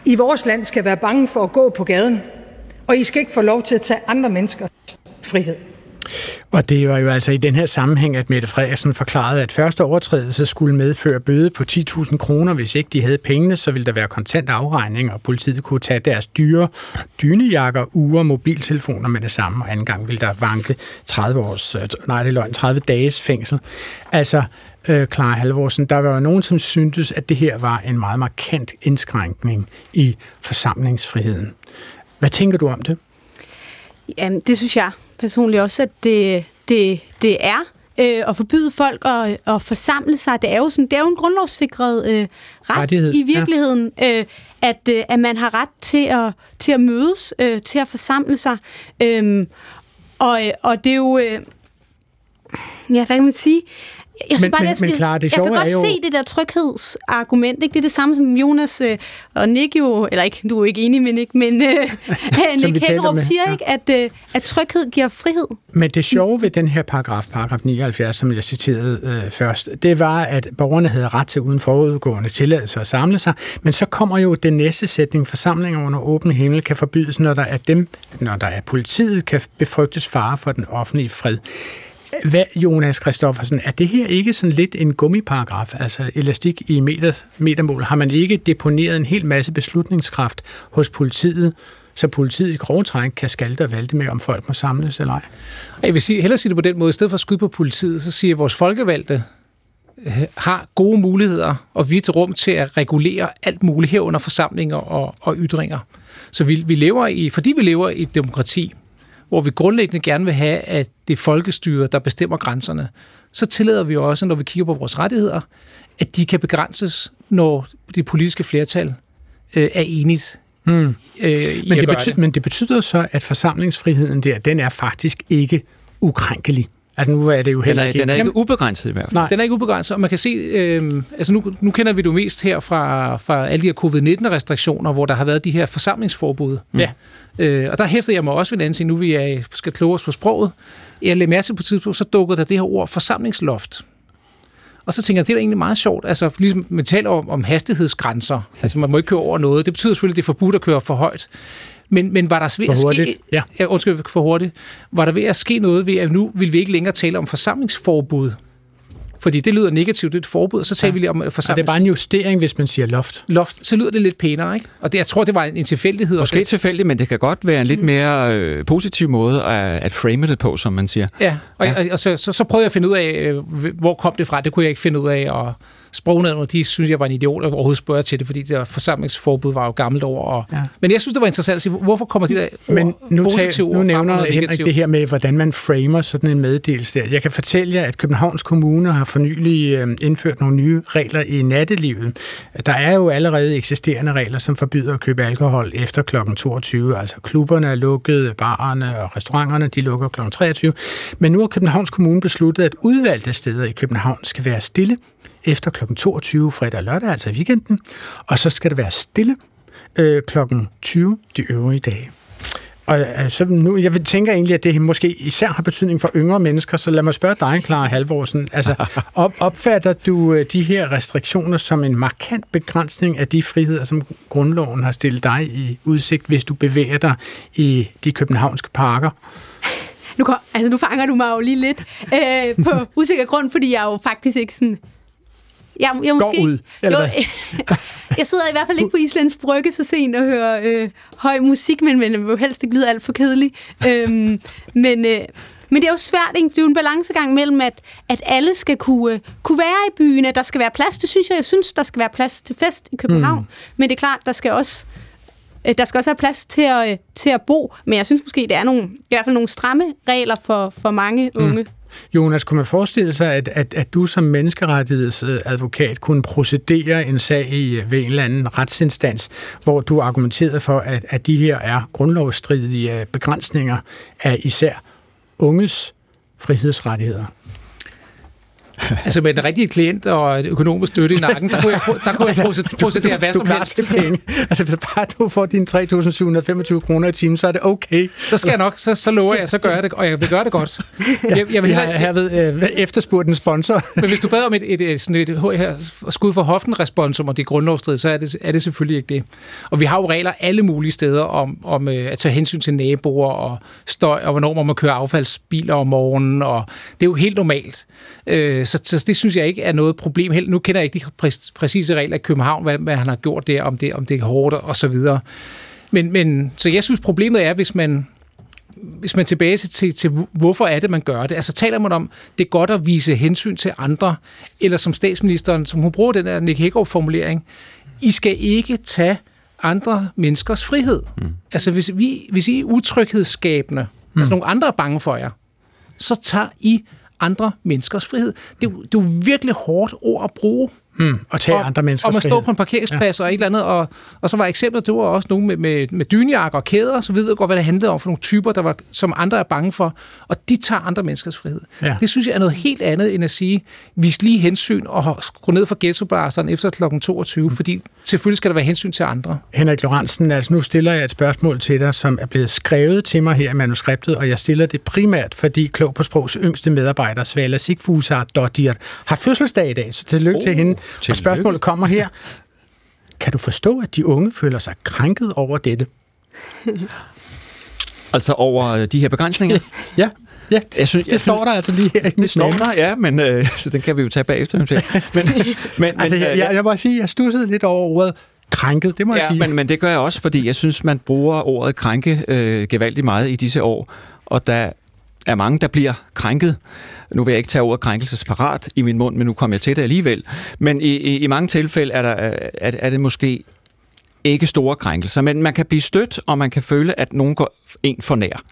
i vores land skal være bange for at gå på gaden, og I skal ikke få lov til at tage andre menneskers frihed. Og det var jo altså i den her sammenhæng, at Mette Frederiksen forklarede, at første overtrædelse skulle medføre bøde på 10.000 kroner. Hvis ikke de havde pengene, så ville der være kontant afregning, og politiet kunne tage deres dyre dynejakker, uger, mobiltelefoner med det samme, og anden gang ville der vanke 30 års, øh, nej, det løgn, 30 dages fængsel. Altså, øh, Clara Halvorsen, der var jo nogen, som syntes, at det her var en meget markant indskrænkning i forsamlingsfriheden. Hvad tænker du om det? Jamen, det synes jeg personligt også, at det, det, det er øh, at forbyde folk at, at forsamle sig. Det er jo, sådan, det er jo en grundlovssikret øh, ret Rettighed, i virkeligheden, ja. øh, at, øh, at man har ret til at, til at mødes, øh, til at forsamle sig. Øh, og, og det er jo... Øh, ja, hvad kan man sige? Jeg synes men, bare, men, jeg, men klar, det jeg kan godt jo... se det der tryghedsargument. Ikke? Det er det samme som Jonas øh, og Nick jo, eller ikke, du er ikke enig med Nick, men øh, Nick Hækkerup siger, ja. ikke, at, øh, at tryghed giver frihed. Men det sjove ved den her paragraf, paragraf 79, som jeg citerede øh, først, det var, at borgerne havde ret til uden forudgående tilladelse at samle sig, men så kommer jo den næste sætning, forsamlinger under åben himmel kan forbydes, når der er dem, når der er politiet, kan befrygtes fare for den offentlige fred. Hvad, Jonas Kristoffersen, er det her ikke sådan lidt en gummiparagraf, altså elastik i meter, metermål? Har man ikke deponeret en hel masse beslutningskraft hos politiet, så politiet i grove træk kan skalte og valgte med, om folk må samles eller ej? Jeg vil sige, hellere sige det på den måde. I stedet for at skyde på politiet, så siger at vores folkevalgte øh, har gode muligheder og vidt rum til at regulere alt muligt herunder forsamlinger og, og ytringer. Så vi, vi lever i, fordi vi lever i et demokrati, hvor vi grundlæggende gerne vil have, at det er folkestyret, der bestemmer grænserne, så tillader vi også, når vi kigger på vores rettigheder, at de kan begrænses, når det politiske flertal øh, er enigt. Hmm. Øh, men, det betyder, det. men det betyder så, at forsamlingsfriheden der, den er faktisk ikke ukrænkelig. Altså nu er det jo heller ikke... Den er ikke ubegrænset i hvert fald. Nej. Den er ikke ubegrænset, og man kan se... Øh, altså nu, nu kender vi det jo mest her fra, fra alle de her covid-19-restriktioner, hvor der har været de her forsamlingsforbud. Ja. Øh, og der hæfter jeg mig også ved en anden ting, nu vi er, skal kloge os på sproget. Jeg lagde mærke på et tidspunkt, så dukkede der det her ord forsamlingsloft. Og så tænker jeg, det er da egentlig meget sjovt. Altså, ligesom man taler om, om hastighedsgrænser. Altså, man må ikke køre over noget. Det betyder selvfølgelig, at det er forbudt at køre for højt. Men, men var der ved at ske... Ja. ja. Undskyld, for hurtigt. Var der ved at ske noget ved, at nu vil vi ikke længere tale om forsamlingsforbud? Fordi det lyder negativt, det er et forbud, og så taler ja. vi lige om forsamlings... Og det er bare en justering, hvis man siger loft. Loft, så lyder det lidt pænere, ikke? Og det, jeg tror, det var en tilfældighed. Måske okay. tilfældigt, men det kan godt være en lidt mere øh, positiv måde at, at frame det på, som man siger. Ja, og, ja. og, og så, så, så prøvede jeg at finde ud af, øh, hvor kom det fra. Det kunne jeg ikke finde ud af, og sprognævner, de synes, jeg var en idiot at overhovedet spørge til det, fordi det der forsamlingsforbud var jo gammelt over. Og, ja. Men jeg synes, det var interessant at sige, hvorfor kommer de der Men nu, tal, nu nævner Henrik det her med, hvordan man framer sådan en meddelelse der. Jeg kan fortælle jer, at Københavns Kommune har for nylig øh, indført nogle nye regler i nattelivet. Der er jo allerede eksisterende regler, som forbyder at købe alkohol efter kl. 22. Altså klubberne er lukket, barerne og restauranterne de lukker kl. 23. Men nu har Københavns Kommune besluttet, at udvalgte steder i København skal være stille efter kl. 22 fredag og lørdag, altså i weekenden, og så skal det være stille øh, kl. 20 de øvrige dage. Og altså, nu, jeg tænker egentlig, at det måske især har betydning for yngre mennesker, så lad mig spørge dig, Clara Halvorsen. Altså, op, opfatter du øh, de her restriktioner som en markant begrænsning af de friheder, som grundloven har stillet dig i udsigt, hvis du bevæger dig i de københavnske parker? Nu, kom, altså, nu fanger du mig jo lige lidt øh, på usikker grund, fordi jeg er jo faktisk ikke sådan jeg, jeg måske, Går ud, eller jo, jeg sidder i hvert fald ikke på Islands Brygge så sent og hører øh, høj musik, men, men vil jo helst ikke lyde alt for kedelig. øhm, men, øh, men det er jo svært, ikke? det er jo en balancegang mellem, at, at alle skal kunne, kunne være i byen, at der skal være plads. Det synes jeg, jeg synes, der skal være plads til fest i København. Mm. Men det er klart, der skal også øh, der skal også være plads til at, øh, til at bo, men jeg synes måske, det er nogle, i hvert fald nogle stramme regler for, for mange mm. Jonas, kunne man forestille sig, at, at, at du som menneskerettighedsadvokat kunne procedere en sag i, øh, ved en eller anden retsinstans, hvor du argumenterede for, at, at de her er grundlovsstridige øh, begrænsninger af især unges frihedsrettigheder? Altså med en rigtig klient og økonomisk støtte i nakken, der kunne jeg, der kunne jeg altså, procedere hvad som helst. Til penge. Altså hvis bare du får dine 3.725 kroner i timen, så er det okay. Så skal jeg nok, så, så lover jeg, så gør jeg det, og jeg vil gøre det godt. Jeg, jeg, vil jeg har herved øh, efterspurgt en sponsor. Men hvis du bad om et, et, et, sådan et, et her, skud for hoften responsum, og det er grundlovsstridigt, så er det, er det selvfølgelig ikke det. Og vi har jo regler alle mulige steder om, om øh, at tage hensyn til naboer og støj, og hvornår man må køre affaldsbiler om morgenen, og det er jo helt normalt. Øh, så, så det synes jeg ikke er noget problem. Nu kender jeg ikke de præ- præcise regler i København, hvad, hvad han har gjort der, om det, om det er hårdt og så videre. Men, men, så jeg synes, problemet er, hvis man, hvis man tilbage til, til, til, hvorfor er det, man gør det. Altså taler man om, det er godt at vise hensyn til andre, eller som statsministeren, som hun bruger den der Nick Hækkerup-formulering, I skal ikke tage andre menneskers frihed. Mm. Altså hvis, vi, hvis I er utryghedsskabende, mm. altså nogle andre er bange for jer, så tager I andre menneskers frihed. Det er, det er jo virkelig hårdt ord at bruge. Hmm, og tage og, andre menneskers Og man står på en parkeringsplads ja. og et eller andet, og, og så var eksemplet, det var også nogen med, med, med dynjakker og kæder og så videre, og hvad det handlede om for nogle typer, der var, som andre er bange for, og de tager andre menneskers frihed. Ja. Det synes jeg er noget helt andet, end at sige, vis lige hensyn og skru ned for ghettobarseren efter kl. 22, hmm. fordi selvfølgelig skal der være hensyn til andre. Henrik Lorentzen, altså nu stiller jeg et spørgsmål til dig, som er blevet skrevet til mig her i manuskriptet, og jeg stiller det primært, fordi Klog på Sprogs yngste medarbejder, Svala Sigfusar Dottir, har fødselsdag i dag, så tillykke oh. til hende. Og spørgsmålet kommer her. Kan du forstå, at de unge føler sig krænket over dette? altså over de her begrænsninger? ja. Ja, jeg synes, det jeg står synes, der altså lige her i mit står der, ja, men øh, så den kan vi jo tage bagefter. Men, men, altså, men, jeg, jeg, jeg må sige, jeg stussede lidt over ordet krænket, det må ja, jeg sige. Men, men det gør jeg også, fordi jeg synes, man bruger ordet krænke øh, gevaldigt meget i disse år, og der er mange, der bliver krænket. Nu vil jeg ikke tage ordet krænkelsesparat i min mund, men nu kommer jeg til det alligevel. Men i, i, i mange tilfælde er, der, er, er det måske ikke store krænkelser, men man kan blive stødt, og man kan føle, at nogen går en for nær.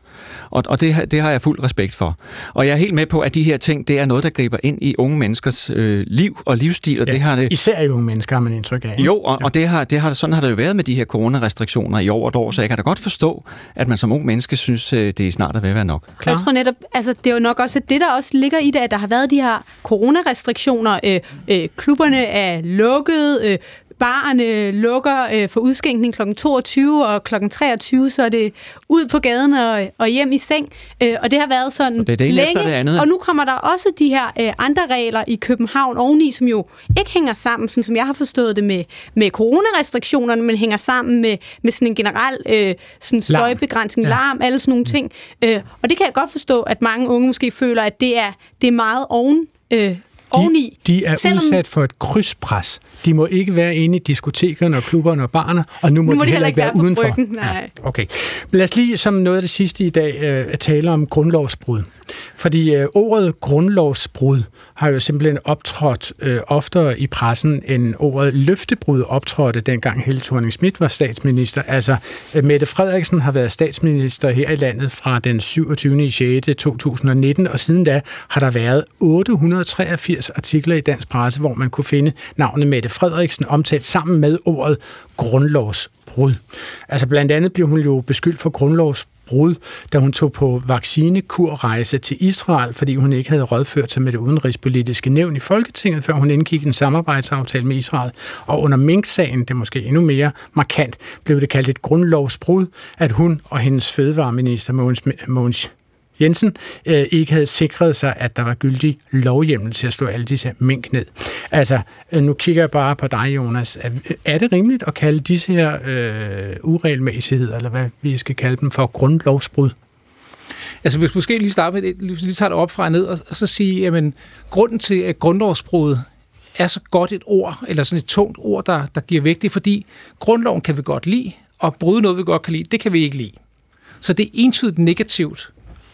Og, og det, det har jeg fuld respekt for. Og jeg er helt med på, at de her ting, det er noget, der griber ind i unge menneskers øh, liv og livsstil. Og ja, det har det, især i unge mennesker har man indtryk af. Jo, og, ja. og det har, det har, sådan har det jo været med de her coronarestriktioner i over et år, så jeg kan da godt forstå, at man som ung menneske synes, øh, det er snart at være nok. Klar. Jeg tror netop, altså det er jo nok også det, der også ligger i det, at der har været de her coronarestriktioner. Øh, øh, klubberne er lukket, øh, barerne lukker øh, for udskænkning kl. 22, og kl. 23, så er det ud på gaden og, og hjem i seng. Øh, og det har været sådan så det er det længe. Det andet. Og nu kommer der også de her øh, andre regler i København oveni, som jo ikke hænger sammen, sådan som jeg har forstået det med, med coronarestriktionerne, men hænger sammen med, med sådan en generel øh, sådan støjbegrænsning, larm. Ja. larm, alle sådan nogle ting. Øh, og det kan jeg godt forstå, at mange unge måske føler, at det er, det er meget oven øh, oveni. De er selvom... udsat for et krydspres. De må ikke være inde i diskotekerne og klubberne og barne, og nu må, nu må de, de heller ikke være, være udenfor. Bryggen, nej. Ja, okay. Lad os lige som noget af det sidste i dag øh, tale om grundlovsbrud. Fordi øh, ordet grundlovsbrud har jo simpelthen optrådt øh, oftere i pressen, end ordet løftebrud optrådte, dengang Helle thorning Schmidt var statsminister. Altså, øh, Mette Frederiksen har været statsminister her i landet fra den 27. 6. 2019, og siden da har der været 883 artikler i dansk presse, hvor man kunne finde navnet Mette Frederiksen omtalt sammen med ordet grundlovsbrud. Altså blandt andet blev hun jo beskyldt for grundlovsbrud da hun tog på vaccinekurrejse til Israel, fordi hun ikke havde rådført sig med det udenrigspolitiske nævn i Folketinget, før hun indgik en samarbejdsaftale med Israel. Og under Mink-sagen, det er måske endnu mere markant, blev det kaldt et grundlovsbrud, at hun og hendes fødevareminister Mogens, Mogens Jensen øh, ikke havde sikret sig, at der var gyldig lovhjemmel til at slå alle disse mink ned. Altså, øh, nu kigger jeg bare på dig, Jonas. Er, er det rimeligt at kalde disse her øh, uregelmæssigheder, eller hvad vi skal kalde dem, for grundlovsbrud? Altså, hvis vi måske lige starte med det, lige tager det op fra og ned, og, og så sige, jamen, grunden til, at grundlovsbrud er så godt et ord, eller sådan et tungt ord, der, der giver vægt, fordi grundloven kan vi godt lide, og bryde noget, vi godt kan lide, det kan vi ikke lide. Så det er entydigt negativt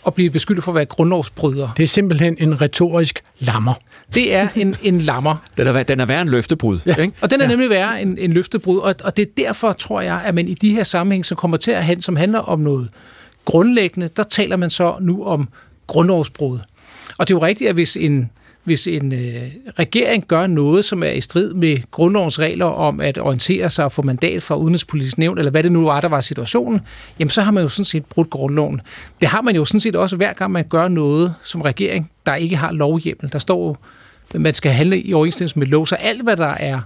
at blive beskyldt for at være grundlovsbryder. Det er simpelthen en retorisk lammer. Det er en, en lammer. Den er, den er værre en løftebrud. Ja. Ikke? Og den er ja. nemlig værre en, en løftebrud, og, og det er derfor, tror jeg, at man i de her sammenhæng, som kommer til at handle, som handler om noget grundlæggende, der taler man så nu om grundlovsbrud. Og det er jo rigtigt, at hvis en, hvis en øh, regering gør noget, som er i strid med grundlovens regler om at orientere sig og få mandat fra udenrigspolitisk nævn, eller hvad det nu var, der var situationen, jamen så har man jo sådan set brudt grundloven. Det har man jo sådan set også hver gang, man gør noget som regering, der ikke har lovhjemmel. Der står jo, at man skal handle i overensstemmelse med lov, så alt hvad der er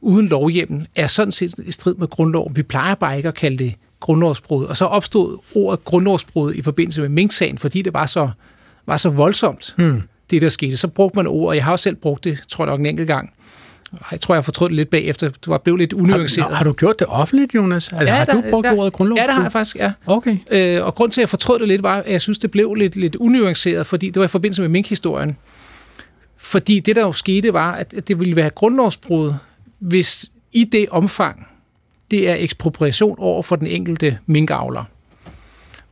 uden lovhjemmel, er sådan set i strid med grundloven. Vi plejer bare ikke at kalde det grundlovsbrud. Og så opstod ordet grundlovsbrud i forbindelse med Mink-sagen, fordi det var så, var så voldsomt. Hmm det, der skete. Så brugte man ord, og jeg har også selv brugt det, tror jeg nok en enkelt gang. Jeg tror, jeg har fortrudt det lidt bagefter. Du var blevet lidt unuanceret. Har, har du gjort det offentligt, Jonas? Altså, ja, har du brugt der, ordet grundlov? Ja, det har jeg faktisk, ja. Okay. Øh, og grund til, at jeg fortrød det lidt, var, at jeg synes, det blev lidt, lidt unuanceret, fordi det var i forbindelse med mink-historien. Fordi det, der jo skete, var, at det ville være grundlovsbrud, hvis i det omfang, det er ekspropriation over for den enkelte minkavler.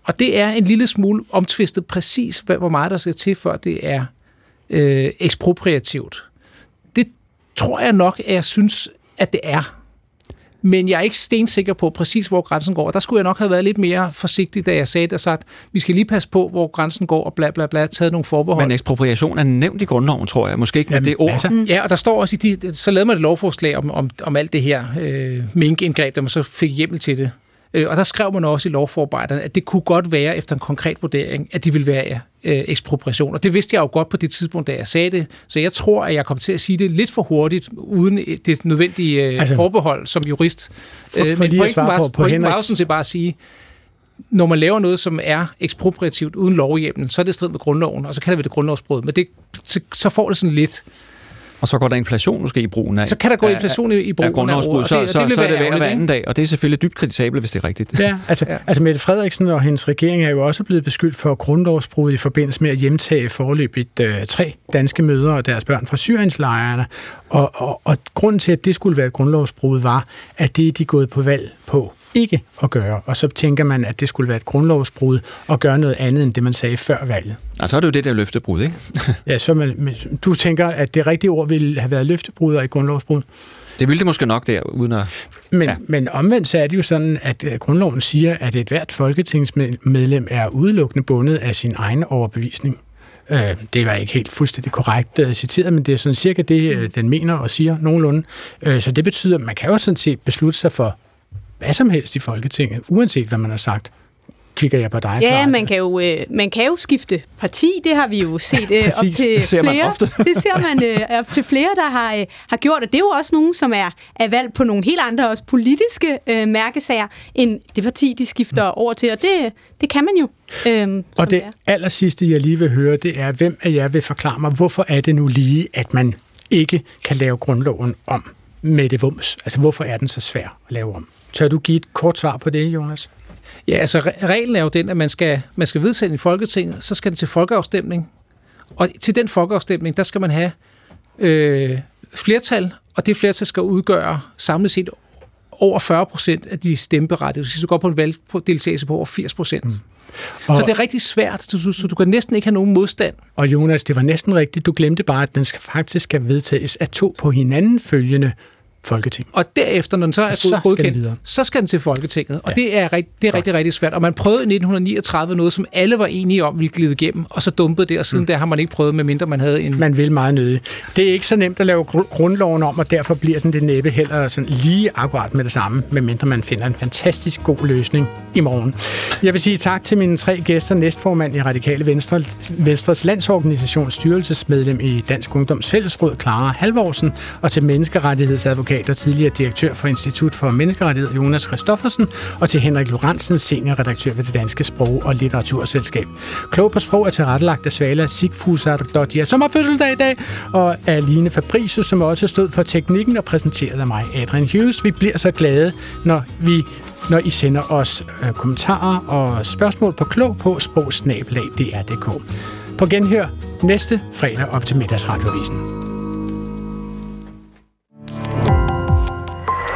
Og det er en lille smule omtvistet præcis, hvor meget der skal til, før det er øh, ekspropriativt. Det tror jeg nok, at jeg synes, at det er. Men jeg er ikke stensikker på præcis, hvor grænsen går. Der skulle jeg nok have været lidt mere forsigtig, da jeg sagde det, sagt, vi skal lige passe på, hvor grænsen går, og bla bla bla, taget nogle forbehold. Men ekspropriation er nævnt i grundloven, tror jeg. Måske ikke med Jamen, det ord. Altså, mm. Ja, og der står også i de, så lavede man et lovforslag om, om, om alt det her øh, minkindgreb, der man så fik hjemmel til det. Øh, og der skrev man også i lovforarbejderne, at det kunne godt være efter en konkret vurdering, at de ville være øh, ekspropriation. Og det vidste jeg jo godt på det tidspunkt, da jeg sagde det. Så jeg tror, at jeg kom til at sige det lidt for hurtigt, uden det nødvendige øh, altså, forbehold som jurist. For, for Men pointen var, på, på pointen var sådan set bare at sige, når man laver noget, som er ekspropriativt uden lovhjemmel, så er det strid med grundloven, og så kalder vi det grundlovsbrud. Men det, så, så får det sådan lidt og så går der inflation måske i brugen af... Så kan der gå inflation i, i brugen af, af ord, så, det, så, det så er det værd hver anden dag, og det er selvfølgelig dybt kritisabelt, hvis det er rigtigt. Ja, altså, ja. altså Mette Frederiksen og hendes regering er jo også blevet beskyldt for grundlovsbrud i forbindelse med at hjemtage forløbigt øh, tre danske mødre og deres børn fra Syrienslejrene. Og, og, og grunden til, at det skulle være et grundlovsbrud, var, at det er de gået på valg på ikke at gøre, og så tænker man, at det skulle være et grundlovsbrud og gøre noget andet, end det man sagde før valget. Og så er det jo det der løftebrud, ikke? ja, så man, du tænker, at det rigtige ord ville have været løftebrud og ikke grundlovsbrud? Det ville det måske nok der, uden at... Men, ja. men omvendt så er det jo sådan, at øh, grundloven siger, at et hvert folketingsmedlem er udelukkende bundet af sin egen overbevisning. Øh, det var ikke helt fuldstændig korrekt øh, citeret, men det er sådan cirka det, den mener og siger nogenlunde. Så det betyder, at man kan jo sådan set beslutte sig for hvad som helst i Folketinget, uanset hvad man har sagt kigger jeg på dig. Ja, man kan, jo, øh, man kan jo skifte parti. Det har vi jo set øh, op til det ser flere. Man ofte. det ser man øh, op til flere, der har, øh, har gjort. Og det er jo også nogen, som er, er valgt på nogle helt andre også politiske øh, mærkesager, end det parti, de skifter mm. over til. Og det, det kan man jo. Øh, og det aller sidste, jeg lige vil høre, det er, hvem af jer vil forklare mig, hvorfor er det nu lige, at man ikke kan lave grundloven om med det vums? Altså, hvorfor er den så svær at lave om? Tør du give et kort svar på det, Jonas? Ja, altså reglen er jo den, at man skal, man skal vedtage i Folketinget, så skal den til folkeafstemning. Og til den folkeafstemning, der skal man have øh, flertal, og det flertal skal udgøre samlet set over 40 procent af de stemmeberettigede. Sige, du går på en valgdeltagelse på over 80 procent. Mm. Og, så det er rigtig svært, så, så du kan næsten ikke have nogen modstand. Og Jonas, det var næsten rigtigt. Du glemte bare, at den skal faktisk skal vedtages af to på hinanden følgende Folketing. Og derefter, når den så er så godkendt, så skal den til Folketinget. Og ja. det er, rigt, det er rigtig, rigtig svært. Og man prøvede i 1939 noget, som alle var enige om ville glide igennem, og så dumpede det, og siden mm. der har man ikke prøvet, medmindre man havde en... Man vil meget nødig. Det er ikke så nemt at lave grundloven om, og derfor bliver den det næppe heller sådan lige akkurat med det samme, medmindre man finder en fantastisk god løsning i morgen. Jeg vil sige tak til mine tre gæster, næstformand i Radikale Venstre, Venstres Landsorganisations styrelsesmedlem i Dansk Ungdoms Fællesråd, Clara Halvorsen, og til menneskerettighedsadvokat advokat og tidligere direktør for Institut for Menneskerettighed, Jonas Christoffersen, og til Henrik Lorentzen, seniorredaktør ved det Danske Sprog- og Litteraturselskab. Klog på sprog er tilrettelagt af Svala Sigfusar som har fødselsdag i dag, og af Line Fabricius, som også stod for teknikken og præsenteret af mig, Adrian Hughes. Vi bliver så glade, når vi når I sender os øh, kommentarer og spørgsmål på klog på sprogsnabelag.dr.dk. På genhør næste fredag op til middagsradiovisen.